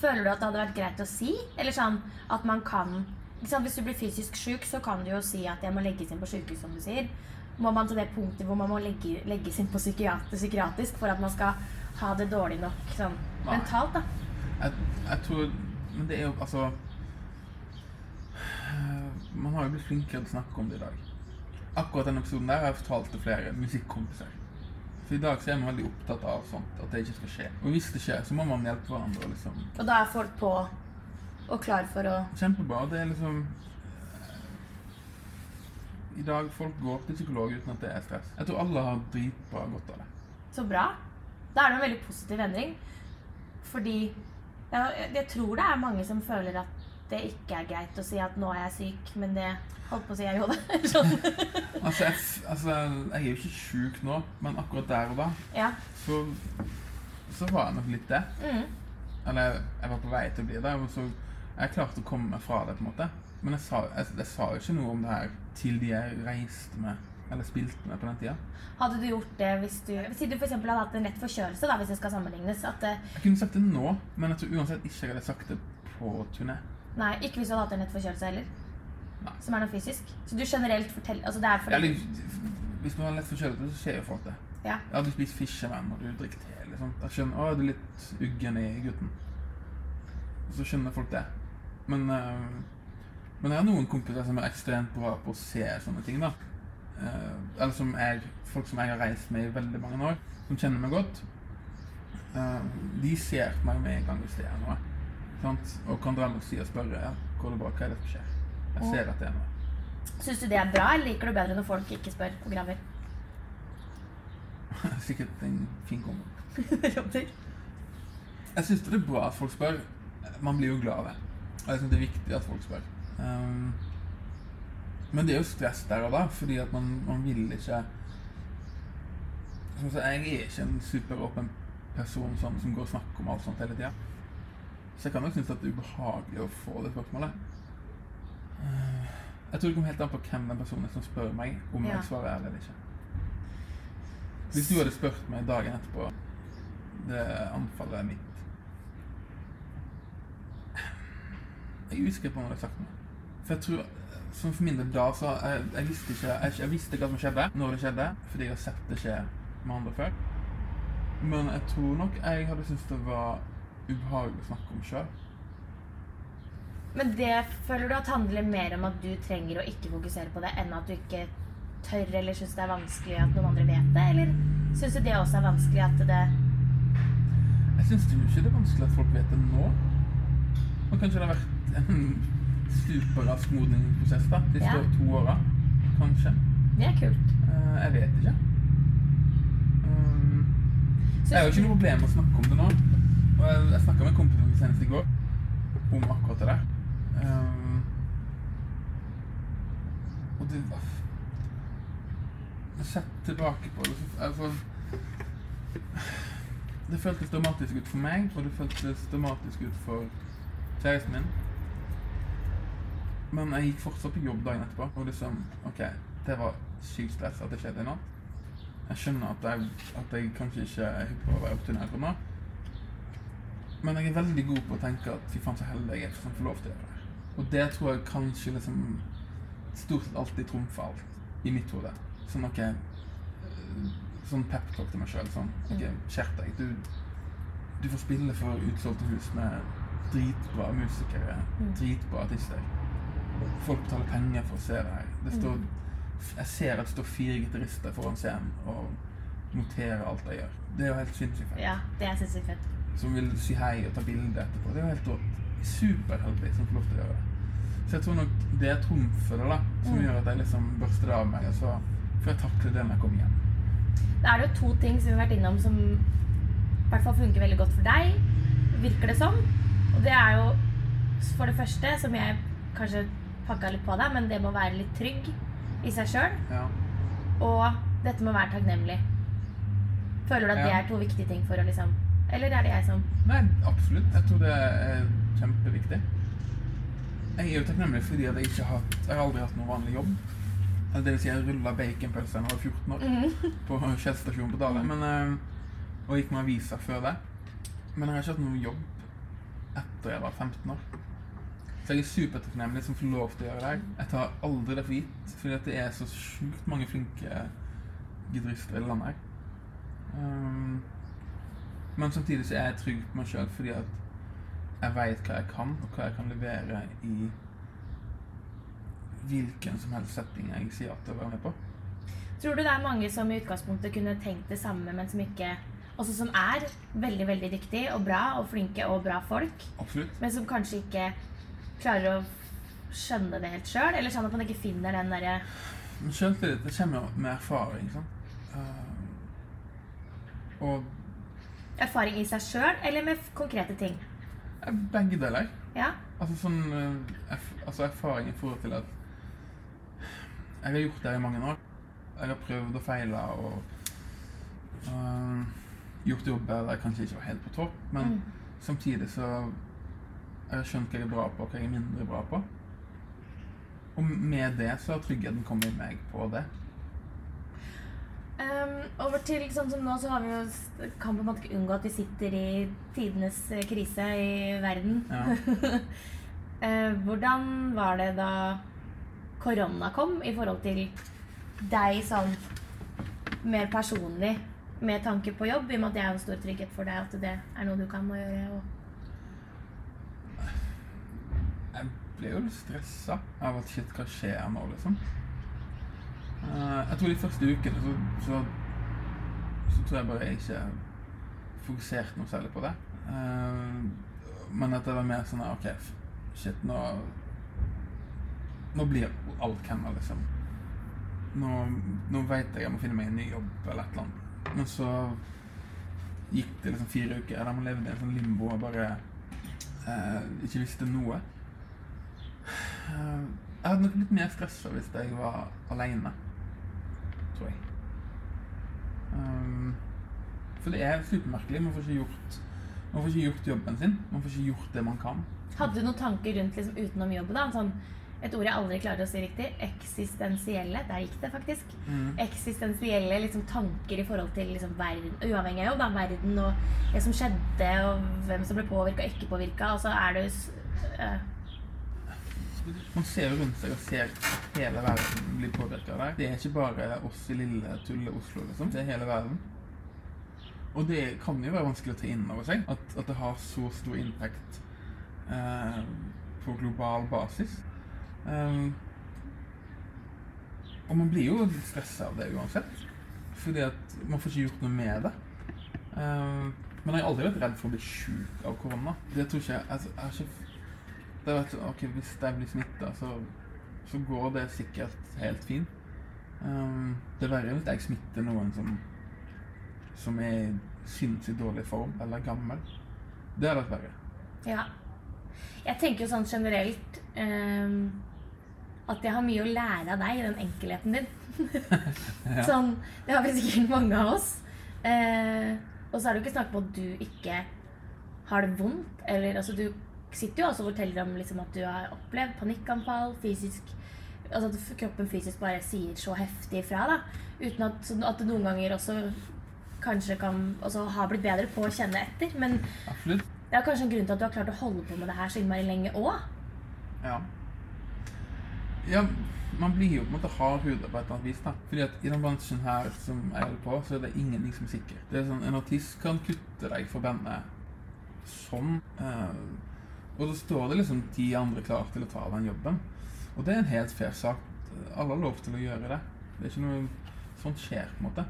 Føler du at det hadde vært greit å si? Eller sånn at man kan liksom, Hvis du blir fysisk syk, så kan du jo si at jeg må legges inn på sykehus, som du sier. Må man til det punktet hvor man må legge, legges inn på psykiatrisk for at man skal ha det dårlig nok sånn mentalt, da? Jeg, jeg tror Men det er jo altså Man har jo blitt flinkere til å snakke om det i dag. Akkurat denne episoden der har jeg fortalt til flere musikkompiser. For i dag så er man veldig opptatt av sånt, at det ikke skal skje. Og hvis det skjer, så må man hjelpe hverandre. liksom Og da er folk på og klar for å Kjempebra. Det er liksom I dag folk går til psykolog uten at det er stress. Jeg tror alle har dritbra godt av det. Så bra. Da er det en veldig positiv endring. Fordi jeg tror det er mange som føler at det ikke er greit å si at 'nå er jeg syk', men det holdt på å si jeg jo det. sånn. Altså jeg, altså, jeg er jo ikke sjuk nå, men akkurat der og da ja. så, så var jeg nok litt det. Mm. Eller jeg, jeg var på vei til å bli det. Og så jeg klarte å komme meg fra det, på en måte. Men jeg sa, jeg, jeg sa jo ikke noe om det her til de jeg reiste med Eller spilt med på den tida. Hadde du gjort det hvis du Si du f.eks. hadde hatt en lett forkjølelse, da, hvis det skal sammenlignes. At det, Jeg kunne sagt det nå, men jeg tror uansett ikke jeg hadde sagt det på turné. nei, ikke hvis du hadde hatt en lett forkjølelse heller. Nei. Som er noe fysisk. Så du generelt forteller Altså det er for... Eller, hvis du har lett forkjølelse, så skjer jo folk det. Ja. Ja, du spiser fiskevann og du drikker te. Liksom. Jeg skjønner, å, du er litt uggen i gutten. Og så skjønner folk det. Men, øh, men jeg har noen kompiser som er ekstremt bra på å se sånne ting. da. Eller som er folk som jeg har reist med i veldig mange år, som kjenner meg godt. uh, de ser meg med en gang hvis det er noe. Sant? Og kan dra meg til siden og spørre ja, går det bra, hva er det som skjer. Jeg ser at det er noe. Syns du det er bra, eller liker du bedre når folk ikke spør og graver? Sikkert en fin kombo. Jeg syns det er bra at folk spør. Man blir jo glad av det. Og jeg syns det er viktig at folk spør. Um, men det er jo stress der og da, fordi at man, man vil ikke Som jeg, er ikke en superåpen person som, som går og snakker om alt sånt hele tida. Så jeg kan nok synes at det er ubehagelig å få det spørsmålet. Uh, jeg tror det kommer helt an på hvem den personen er som spør meg om Ja. jeg svarer ærlig eller ikke. Hvis du hadde spurt meg dagen etterpå det anfallet mitt Jeg er usikker på om jeg hadde sagt noe. For jeg tror, som for min del da, så jeg, jeg visste ikke jeg, jeg visste hva som skjedde, når det skjedde, fordi jeg har sett det skje med andre før. Men jeg tror nok jeg hadde syntes det var ubehagelig å snakke om sjøl. Men det føler du at handler mer om at du trenger å ikke fokusere på det, enn at du ikke tør eller syns det er vanskelig at noen andre vet det? Eller syns du det også er vanskelig at det Jeg syns jo ikke det er vanskelig at folk vet det nå. Og kanskje det har vært en superrask modningsprosess da, de Ja. to åra. Kanskje. Det er kult. Uh, jeg vet ikke. Um, Jeg har jo ikke noe problem med å snakke om det nå. Og jeg, jeg snakka med kompisen min senest i går, om akkurat det der. Um, og det Sett tilbake på det, altså, Det føltes dramatisk ut for meg, og det føltes dramatisk ut for kjæresten min. Men jeg gikk fortsatt på jobb dagen etterpå, og liksom OK, det var sykt stress at det skjedde i natt. Jeg skjønner at jeg, at jeg kanskje ikke er hypp på å være optimert nå. Men jeg er veldig god på å tenke at fy faen så heldig jeg er som får lov til å gjøre det. Og det tror jeg kanskje liksom stort sett alltid trumfer alt i mitt hode. Sånn OK Sånn peptalk til meg sjøl. Sånn OK, skjerp deg. Du, du får spille for utsolgte hus med dritbra musikere, dritbra artister. Folk betaler penger for å se det her. Det står, jeg ser at det står fire gitarister foran scenen og noterer alt jeg gjør. Det er jo helt sinnssykt fett. Ja, det er sinnssykt fett. Som vil si hei og ta bilde etterpå. Det er jo helt rått. Superheldig som får lov til å gjøre det. Så jeg tror nok det er trumfet det da, som gjør at jeg liksom børster det av meg, og så får jeg takle det når jeg kommer hjem. Da er det jo to ting som vi har vært innom som i hvert fall funker veldig godt for deg, virker det som. Og det er jo for det første, som jeg kanskje pakka litt på deg, men det med å være litt trygg i seg sjøl. Ja. Og dette med å være takknemlig. Føler du at det er to viktige ting for å liksom Eller er det jeg som Nei, absolutt. Jeg tror det er kjempeviktig. Jeg er jo takknemlig fordi jeg ikke har Jeg har aldri hatt noen vanlig jobb. Det vil si, jeg rulla baconpølse da jeg var 14 år på Shell på Dale. Men, eh, og gikk med aviser før det. Men jeg har ikke hatt noen jobb etter jeg var 15 år. Så jeg er supertakknemlig som får lov til å gjøre det. Jeg tar aldri det for gitt, fordi det er så sjukt mange flinke gitarister i det landet her. Um, men samtidig så er jeg trygg på meg sjøl fordi at jeg veit hva jeg kan, og hva jeg kan levere i hvilken som helst setting jeg sier ja til å være med på. Tror du det er mange som i utgangspunktet kunne tenkt det samme, men som ikke Også som er veldig, veldig dyktige og bra og flinke og bra folk, Absolutt. men som kanskje ikke klarer å skjønne det helt sjøl? Eller sånn at man ikke finner den derre selvtillit det kommer jo med erfaring. Uh, og erfaring i seg sjøl, eller med konkrete ting? eh, begge deler. Ja? Altså sånn eh, erf altså erfaring i forhold til at jeg har gjort det i mange år. Jeg har prøvd og feila og uh, gjort jobber der jeg kanskje ikke var helt på topp, men Mm. samtidig så jeg har skjønt hva jeg er bra på, og hva jeg er mindre bra på. Og med det så har tryggheten kommet meg på det. Um, over til sånn som nå, så har vi jo, kan på en måte ikke unngå at vi sitter i tidenes eh, krise i verden. Ja. uh, hvordan var det da korona kom, i forhold til deg sånn mer personlig, med tanke på jobb, i og med at det er en stor trygghet for deg at det er noe du kan gjøre? Og... Jeg ble jo litt stressa av at shit, hva skjer nå, liksom. Eh, jeg tror de første ukene så, så, så tror jeg bare jeg ikke fokuserte noe særlig på det. Eh, men at det var mer sånn OK, shit, nå Nå blir alt Canva, liksom. Nå, nå veit jeg jeg må finne meg en ny jobb eller et eller annet. Men så gikk det liksom fire uker der man levde i en sånn limbo og bare eh, ikke visste noe. Eh, Jeg hadde nok blitt mer stressa hvis jeg var aleine, tror jeg. Um, for det er supermerkelig. Man får gjort man får ikke gjort jobben sin. Man får ikke gjort det man kan. Hadde du noen tanker rundt liksom, utenom jobben? da? Sånn, et ord jeg aldri klarer å si riktig. Eksistensielle. Der gikk det faktisk. Eksistensielle liksom, tanker i forhold til liksom, verden, uavhengig av jobb, da, verden og det som skjedde, og hvem som ble påvirka og ikke påvirka. Og så er det jo øh, Man ser jo rundt seg og ser hele verden bli påvirka av det. Det er ikke bare oss i lille tulle Oslo, liksom. Det er hele verden. Og det kan jo være vanskelig å ta inn over seg. At, at det har så stor inntekt eh, på global basis. Um, og man blir jo litt stressa av det uansett. Fordi at man får ikke gjort noe med det. Um, men jeg har aldri vært redd for å bli sjuk av korona. Det tror ikke altså, jeg har ikke det har vært sånn, ok, Hvis jeg blir smitta, så, så går det sikkert helt fint. Um, det er verre hvis jeg smitter noen som, som er i sinnssykt dårlig form eller gammel. Det hadde vært verre. Ja. Jeg tenker jo sånn generelt um, at jeg har mye å lære av deg i den enkelheten din. Sånn, det har vi sikkert mange av oss. Uh, og så er det jo ikke snakk om at du ikke har det vondt. Eller altså, du sitter jo også og forteller om liksom, at du har opplevd panikkanfall, fysisk Altså at kroppen fysisk bare sier så heftig ifra, da. Uten at, sånn at det noen ganger også kanskje kan altså, ha blitt bedre på å kjenne etter. Men Absolutt. det er kanskje en grunn til at du har klart å holde på med det her så innmari lenge òg. Ja. Ja, man blir jo på en måte hard huda på et eller annet vis. da. Fordi at i den bransjen her som jeg holder på, så er det ingenting som er sikkert. Det er sånn, En artist kan kutte deg for bandet sånn. eh, og da står det liksom ti andre klar til å ta den jobben. Og det er en helt fair sak. Alle har lov til å gjøre det. Det er ikke noe Sånt skjer, på en måte.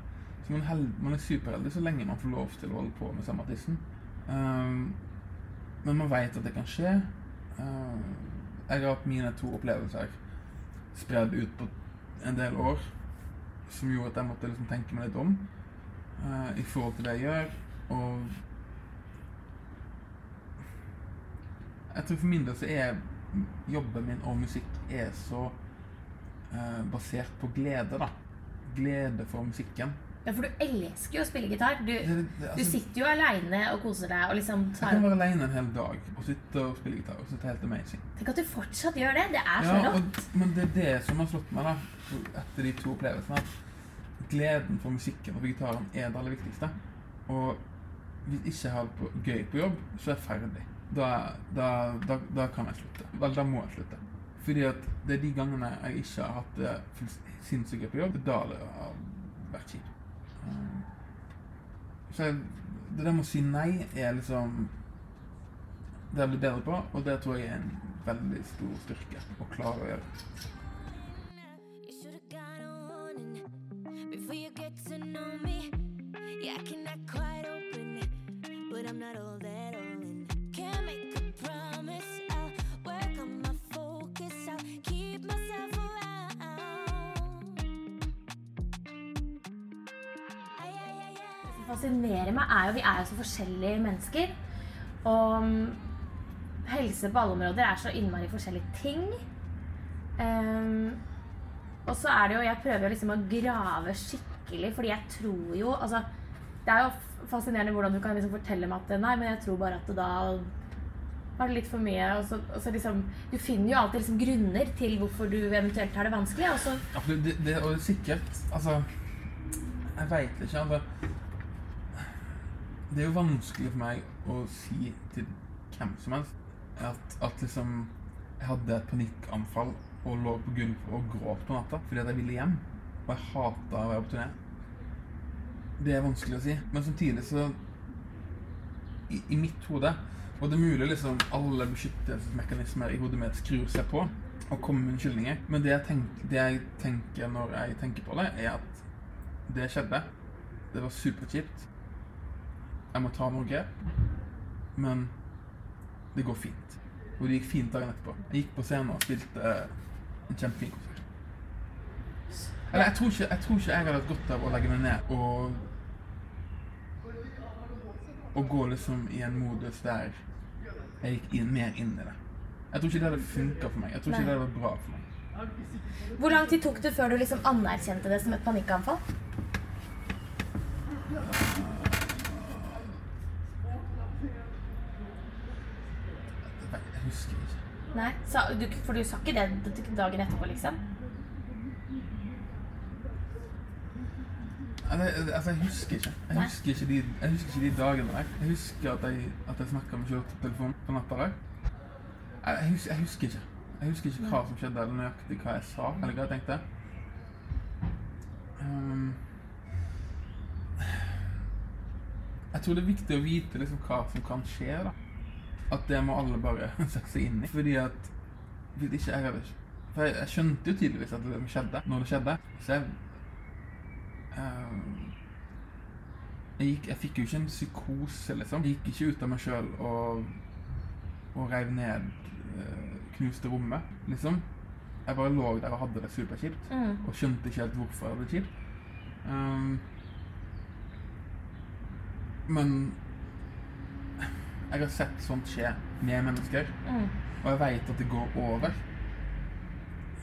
Så man, held, man er superheldig så lenge man får lov til å holde på med samme tissen. Um, men man veit at det kan skje. Uh, jeg har hatt mine to opplevelser spredd ut på en del år som gjorde at jeg måtte liksom tenke meg litt om uh, i forhold til det jeg gjør. Og jeg tror for min del så er jobben min og musikk er så eh, basert på glede, da. Glede for musikken. Ja, for du elsker jo å spille gitar. Du, Det, det, du altså, sitter jo aleine og koser deg og liksom tar... jeg kan være aleine en hel dag og sitte og spille gitar. og det helt amazing. Tenk at du fortsatt gjør det. Det er så Ja, rått. og, men det er det som har slått meg da, etter de to opplevelsene. At gleden for musikken og gitaren er det aller viktigste. Og hvis jeg ikke har det gøy på jobb, så er jeg ferdig. Da, da, da, da kan jeg slutte. Vel, da må jeg slutte. Fordi at det er de gangene jeg ikke har hatt det gøy på jobb, da det har vært kjipt. Um, Så jeg, det der med å si nei er liksom Det jeg blir bedre på, og det tror jeg er en veldig stor styrke å klare å gjøre. Before you get to know me. Yeah, I can act quite open, but I'm not all that fascinerer meg, er jo vi er jo så forskjellige mennesker. Og mm, helse på alle områder er så innmari forskjellige ting. Um, og så er det jo Jeg prøver liksom å grave skikkelig, fordi jeg tror jo Altså, det er jo fascinerende hvordan du kan liksom fortelle meg at Nei, men jeg tror bare at det da var det litt for mye. Og så, og så liksom Du finner jo alltid liksom grunner til hvorfor du eventuelt har det vanskelig. Og så ja, det, det, det og sikkert Altså Jeg veit ikke. Altså, det er jo vanskelig for meg å si til hvem som helst at, at liksom jeg hadde et panikkanfall og lå på gulvet og gråt på natta fordi at jeg ville hjem. Og jeg hata å være på turné. Det er vanskelig å si. Men samtidig så I, i mitt hode Og det er mulig liksom alle beskyttelsesmekanismer i hodet mitt skrur seg på og kommer med unnskyldninger. Men det jeg, tenk, det jeg tenker når jeg tenker på det, er at det skjedde. Det var superkjipt. Jeg må ta noen grep. Men det går fint. Og det gikk fint dagen etterpå. Jeg gikk på scenen og spilte en kjempefin konsert. Eller jeg tror, ikke, jeg tror ikke jeg hadde hatt godt av å legge meg ned og Og gå liksom i en modus der jeg gikk inn, mer inn i det. Jeg tror ikke det hadde funka for meg. Jeg tror ikke Nei. det hadde vært bra for meg. Hvor lang tid tok det før du liksom anerkjente det som et panikkanfall? Jeg, jeg husker ikke. Nei, sa, du, For du sa ikke det dagen etterpå, liksom? Altså, altså, jeg husker ikke. Jeg husker ikke de, jeg husker ikke de dagene der. Jeg husker at jeg, at jeg snakka med Kjørt på telefon på natta der. Jeg, husker, jeg husker ikke. Jeg husker ikke hva som skjedde, eller nøyaktig hva jeg sa, eller hva jeg tenkte. Um, jeg tror det er viktig å vite liksom hva som kan skje. da. At det må alle bare sette seg inn i. Fordi at hvis ikke jeg hadde For jeg, jeg skjønte jo tydeligvis at det skjedde når det skjedde. Så jeg um, jeg, gikk, jeg fikk jo ikke en psykose, liksom. Jeg gikk ikke ut av meg sjøl og, og reiv ned uh, knuste rommet, liksom. Jeg bare lå der og hadde det superkjipt. Mm. Og skjønte ikke helt hvorfor jeg hadde det kjipt. Um, men jeg har sett sånt skje med mennesker, Mm. og jeg veit at det går over.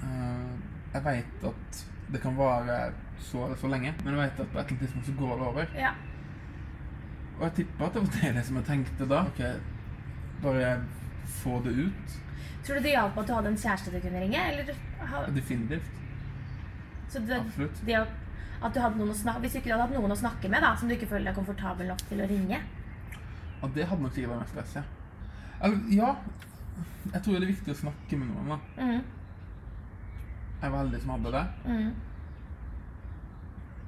Ehm, jeg veit at det kan vare så eller så lenge, men jeg vet at på et eller annet tidspunkt så går det over. Ja. Og jeg tipper at det var det som jeg tenkte da. Ok, bare få det ut. Tror du det hjalp at du hadde en kjæreste du kunne ringe? Eller Definitivt. så det, Absolutt. det at du hadde noen å snakke, Hvis du ikke hadde hatt noen å snakke med, da, som du ikke føler deg komfortabel nok til å ringe Og det hadde nok sikkert vært mer stress, ja. Eller, ja. Jeg tror det er viktig å snakke med noen. da. mm. Jeg var heldig som hadde det. Mm.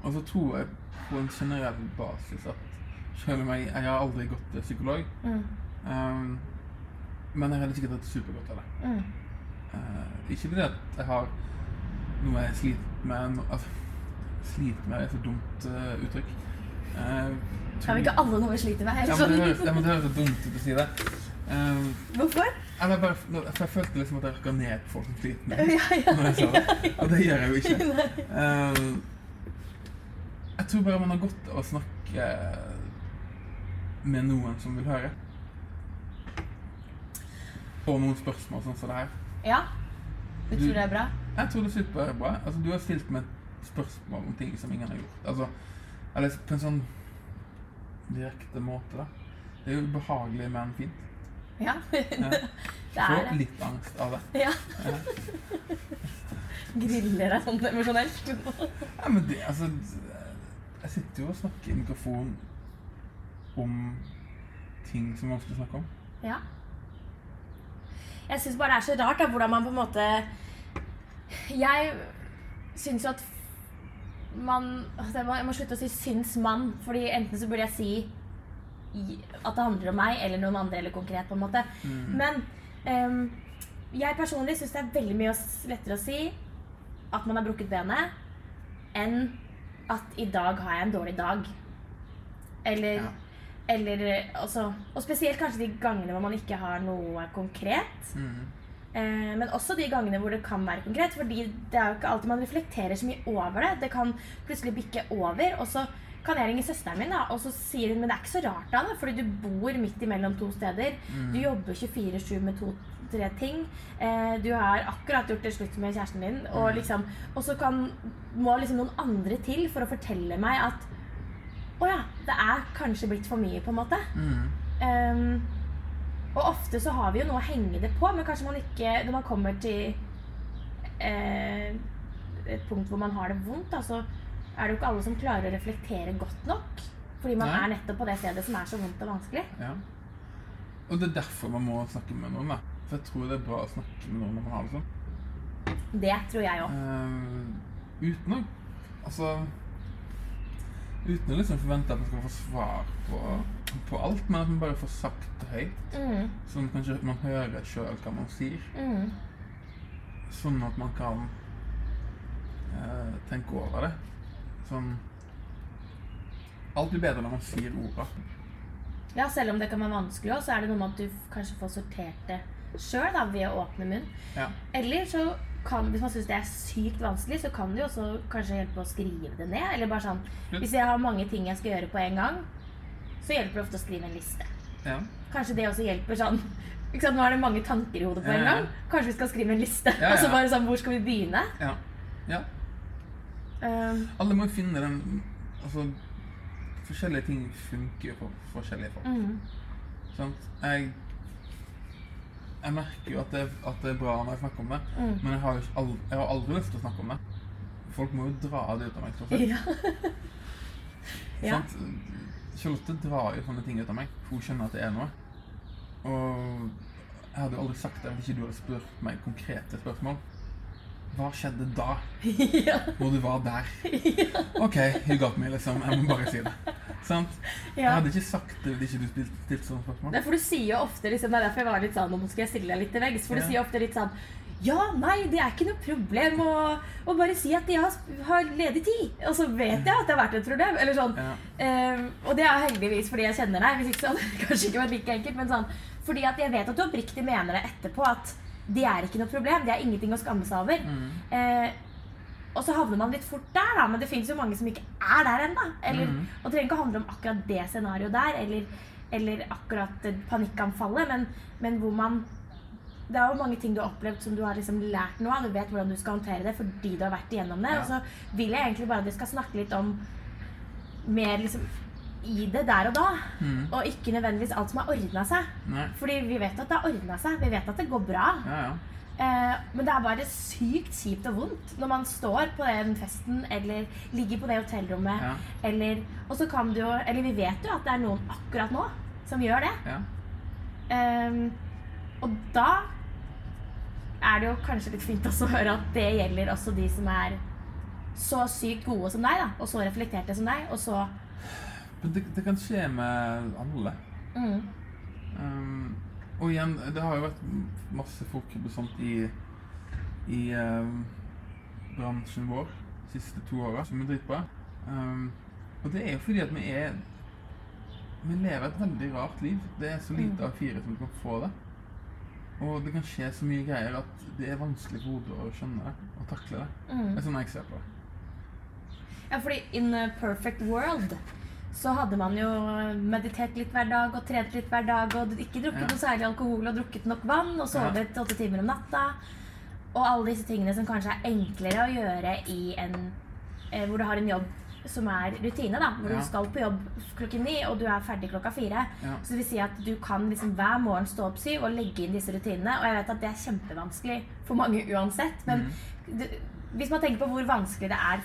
Og så tror jeg på en generell basis at selv om jeg, jeg har aldri gått til psykolog, Mm. um, men jeg hadde sikkert hatt supergodt av det. Mm. Eh, ikke fordi at jeg har noe jeg sliter med no, altså, Sliter med er et så dumt uh, uttrykk. Uh, Har vi ikke alle noe vi sliter med? ja, men det, høres, ja, men det høres så dumt ut å si det. Um, Hvorfor? eller bare, for jeg følte liksom at jeg røkka ned på folk som sliter med det. Ja, ja, Når jeg sa det. Og det gjør jeg jo ikke. Eh, jeg tror bare man har godt av å snakke med noen som vil høre. Og noen spørsmål sånn som det her. Ja. Du tror det er bra? Jeg tror det er superbra. Altså, du har stilt meg spørsmål om ting som ingen har gjort. Altså, eller på en sånn direkte måte, da. Det er jo ubehagelig, men fint. Ja. Ja. Det er det. litt angst av det. Ja. Ja. Griller deg sånn emosjonelt. Ja, men det, altså Jeg sitter jo og snakker i mikrofon om ting som er vanskelig å snakke om. Ja. Jeg syns bare det er så rart da, hvordan man på en måte Jeg syns jo at man altså, Jeg må, slutte å si 'syns man', fordi enten så burde jeg si at det handler om meg eller noen andre, eller konkret, på en måte. Men um, jeg personlig syns det er veldig mye lettere å si at man har brukket benet, enn at 'i dag har jeg en dårlig dag'. Eller Ja. eller eh, altså, Og spesielt kanskje de gangene hvor man ikke har noe konkret. Mm. Eh, men også de gangene hvor det kan være konkret. Fordi det er jo ikke alltid man reflekterer så mye over det. Det kan plutselig bikke over. Og så kan jeg ringe søsteren min, da, og så sier hun men det er ikke så rart da, fordi du bor midt imellom to steder. Du jobber 24-7 med to-tre ting. Eh, du har akkurat gjort det slutt med kjæresten din. Og, liksom, og så kan, må liksom noen andre til for å fortelle meg at å ja, det er kanskje blitt for mye, på en måte. Mm. Ehm, og ofte så har vi jo noe å henge det på, men kanskje man ikke Når man kommer til eh, et punkt hvor man har det vondt, da, så er det jo ikke alle som klarer å reflektere godt nok. Fordi man Nei. er nettopp på det stedet som er så vondt og vanskelig. Ja. Og det er derfor man må snakke med noen. da. For jeg tror det er bra å snakke med noen når man har det sånn. Det tror jeg òg. Eh, uten å Altså Uten å liksom forvente at man skal få svar på, på alt, men at man bare får sagt det høyt. Mm, Sånn at kanskje man hører sjøl hva man sier. mm. Sånn at man kan eh, tenke over det. Sånn Alt blir bedre når man sier orda. Ja, selv om det kan være vanskelig òg, så er det noe med at du kanskje får sortert det sjøl ved å åpne munn. Ja. Eller så kan, hvis man syns det er sykt vanskelig, så kan det jo også kanskje hjelpe å skrive det ned. Eller bare sånn Hvis jeg har mange ting jeg skal gjøre på en gang, så hjelper det ofte å skrive en liste. ja. Kanskje det også hjelper sånn ikke sant? Nå er det mange tanker i hodet på en Ja, ja. gang. Kanskje vi skal skrive en liste. Ja, Og så bare sånn, hvor skal vi begynne? ja. ja. Um, Alle må jo finne den Altså, forskjellige ting funker jo for forskjellige folk. mm, Sant? Jeg Jeg merker jo at det, at det er bra når jeg snakker om det, Mm. men jeg har, aldri, jeg har aldri lyst til å snakke om det. Folk må jo dra det ut av meg. stort sett. ja. ja. Charlotte drar jo sånne ting ut av meg, hun skjønner at det er noe. Og jeg hadde jo aldri sagt det hvis ikke du hadde spurt meg konkrete spørsmål. Hva skjedde da, ja. Hvor du var der? OK, you got me, liksom. Jeg må bare si det. Sant? Jeg hadde ikke sagt det hvis ikke du stilte stilt sånne spørsmål. Det er for du sier jo ofte liksom, Det er derfor jeg var litt sånn Nå skal jeg stille deg litt til veggs. For du sier ofte litt sånn Ja, nei, det er ikke noe problem å, å bare si at de har, har ledig tid. Og så vet jeg at det har vært et problem. Eller sånn. Ja. Um, og det er heldigvis fordi jeg kjenner deg. Hvis ikke så hadde det kanskje ikke vært like enkelt. Men sånn, fordi at jeg vet at du oppriktig mener det etterpå. At det er ikke noe problem. Det er ingenting å skamme seg over. Mm. Eh, og så havner man litt fort der, da. Men det fins jo mange som ikke er der ennå. Eller- Mhm. Og det trenger ikke å handle om akkurat det scenarioet der, eller, eller akkurat eh, panikkanfallet, men, men hvor man Det er jo mange ting du har opplevd som du har liksom lært noe av. Du vet hvordan du skal håndtere det fordi du har vært igjennom det. Ja. Og så vil jeg egentlig bare at du skal snakke litt om mer liksom i det der og da. Mm. Og ikke nødvendigvis alt som har ordna seg. Nei. Fordi vi vet at det har ordna seg. Vi vet at det går bra. Ja, ja. Eh, men det er bare sykt kjipt og vondt når man står på den festen eller ligger på det hotellrommet. Ja. Eller, og så kan du jo Eller vi vet jo at det er noen akkurat nå som gjør det. ja. Ehm, og da er det jo kanskje litt fint også å høre at det gjelder også de som er så sykt gode som deg, da, og så reflekterte som deg, og så det, det kan skje med alle. mm, Um, og igjen, det har jo vært masse fokus på i, i um, bransjen vår de siste to åra, som er dritbra. Um, og det er jo fordi at vi er Vi lever et veldig rart liv. Det er så lite av fire som kan få det. Og det kan skje så mye greier at det er vanskelig for hodet å skjønne det og takle det. mm. Det er sånn jeg ser på det. Ja, fordi in a perfect world så hadde man jo meditert litt hver dag og trent litt hver dag og ikke drukket Ja. noe særlig alkohol og drukket nok vann og sovet åtte timer om natta. Og alle disse tingene som kanskje er enklere å gjøre i en eh, hvor du har en jobb som er rutine, da. Hvor Ja. du skal på jobb klokken ni, og du er ferdig klokka fire. Ja. Så det vil si at du kan liksom hver morgen stå opp syv og legge inn disse rutinene. Og jeg vet at det er kjempevanskelig for mange uansett. Men mm. du, hvis man tenker på hvor vanskelig det er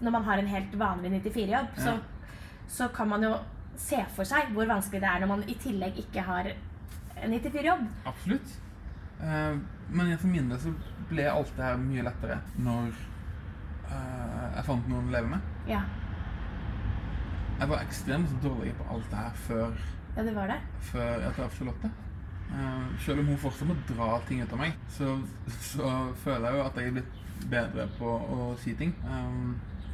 når man har en helt vanlig 94-jobb, så, Ja. Så kan man jo se for seg hvor vanskelig det er når man i tillegg ikke har en 94-jobb. Absolutt. Eh, men for min del så ble alt det her mye lettere når eh, jeg fant noen å leve med. Ja. Jeg var ekstremt dårlig på alt det her før, ja, det var det. før jeg traff Charlotte. Eh, selv om hun fortsatt må dra ting ut av meg, så, så føler jeg jo at jeg er blitt bedre på å si ting.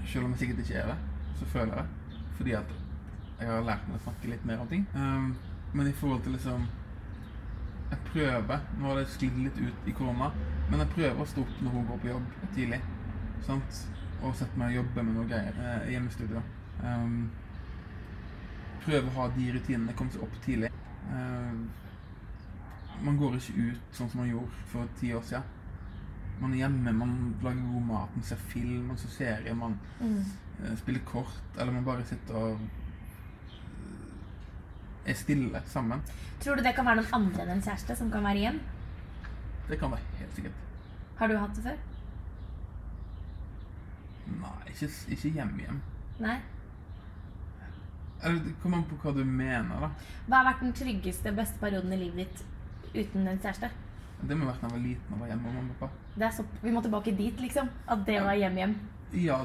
Selv om jeg sikkert ikke er det, så føler jeg det. Fordi at jeg har lært meg å snakke litt mer om ting. Um, men i forhold til liksom Jeg prøver Nå har det sklidd litt ut i korona, men jeg prøver å stå opp når hun går på jobb tidlig. Sant? Og sette meg og jobbe med noe greier eh, i hjemmestudio. Um, prøve å ha de rutinene, komme seg opp tidlig. Um, man går ikke ut sånn som man gjorde for ti år siden. Man er hjemme, man lager god mat, man ser film, man ser serier, man Mm. Eh, spiller kort, eller man bare sitter og eh, er stille sammen. Tror du det kan være noen andre enn en kjæreste som kan være igjen? Det kan være helt sikkert. Har du hatt det før? Nei, ikke, ikke hjem-hjem. Nei. Eller det kommer an på hva du mener, da. Hva har vært den tryggeste, beste perioden i livet ditt uten en kjæreste? Det må ha vært da jeg var liten og var hjemme med mamma og pappa. Det så, vi må tilbake dit, liksom. At det var hjem-hjem. Ja,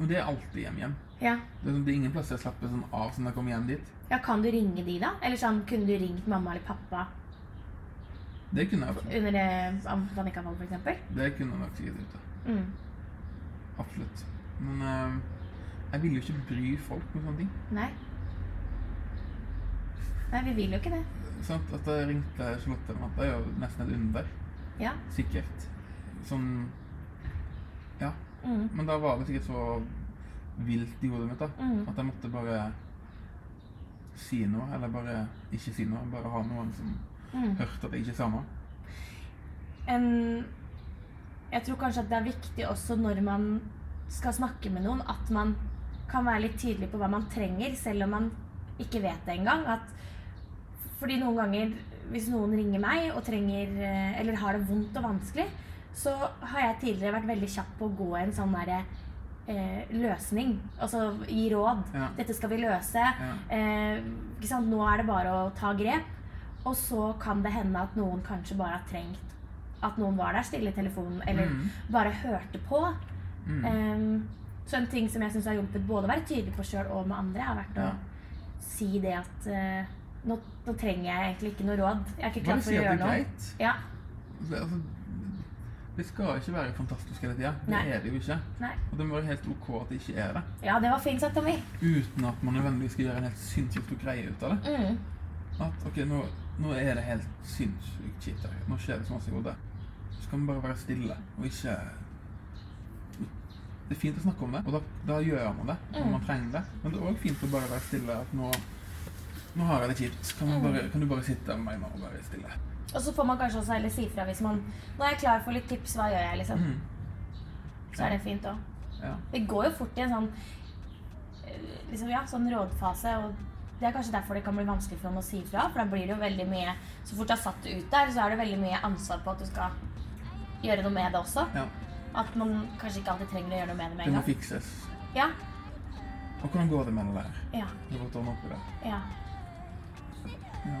og det er alltid hjem-hjem. Ja. Det, er sånn- det ingen plass jeg slapper sånn av som jeg kommer hjem dit. ja, kan du ringe de, da? Eller sånn, kunne du ringt mamma eller pappa Det kunne jeg under det panikkavfall, for eksempel? Det kunne jeg nok sikkert gjort. ja. Mm. Absolutt. Men eh, jeg vil jo ikke bry folk med sånne ting. Nei. Nei, vi vil jo ikke det. Sant? At jeg ringte Charlotte eller noe, det er jo nesten et under. Ja. Sikkert. Sånn. Mm. Men da var det sikkert så vilt i hodet mitt da, Mm. at jeg måtte bare si noe, eller bare ikke si noe. Bare ha noen som Mm. hørte at jeg ikke sa noe. En, jeg tror kanskje at det er viktig også når man skal snakke med noen, at man kan være litt tydelig på hva man trenger, selv om man ikke vet det engang. At, fordi noen ganger, hvis noen ringer meg og trenger, eh, eller har det vondt og vanskelig, så har jeg tidligere vært veldig kjapp på å gå en sånn derre eh, løsning. Altså gi råd. Ja. Dette skal vi løse. Eh, ikke sant? Nå er det bare å ta grep. Og så kan det hende at noen kanskje bare har trengt at noen var der stille i telefonen, eller Mm. bare hørte på. Mm. Em, så en ting som jeg syns har hjulpet både å være tydelig på sjøl og med andre, har vært Ja. å si det at eh, nå, nå trenger jeg egentlig ikke noe råd. Jeg er ikke Bare klar si for å at det gjøre er noe. greit. Ja, Det, skal ikke være fantastisk hele tida. Det Nei. er det jo ikke. nei. Og det må være helt ok at det ikke er det. ja, det var fint sagt, Tommy. Uten at man nødvendigvis skal gjøre en helt sinnssykt greie ut av det. Mm. At ok, nå, nå er det helt sinnssykt kjipt. Nå skjer det så masse i hodet. Så kan man bare være stille og ikke Det er fint å snakke om det, og da, da gjør man det når Mm. man trenger det. Men det er òg fint å bare være stille. At nå, nå har jeg det kjipt. Kan, man Mm. bare, kan du bare sitte med meg nå og være stille? Og så får man kanskje også heller si fra hvis man Nå er jeg klar for litt tips, hva gjør jeg, liksom? Mhm. Så er det fint òg. Ja. Vi går jo fort i en sånn eh, liksom, ja, sånn rådfase, og det er kanskje derfor det kan bli vanskelig for noen å si fra. For da blir det jo veldig mye Så fort du har satt det ut der, så er det veldig mye ansvar på at du skal gjøre noe med det også. ja. At man kanskje ikke alltid trenger å gjøre noe med det med en gang. Det må fikses. Ja, Og hvordan går det med det der? ja, Det var ordne opp i det. ja. Ja.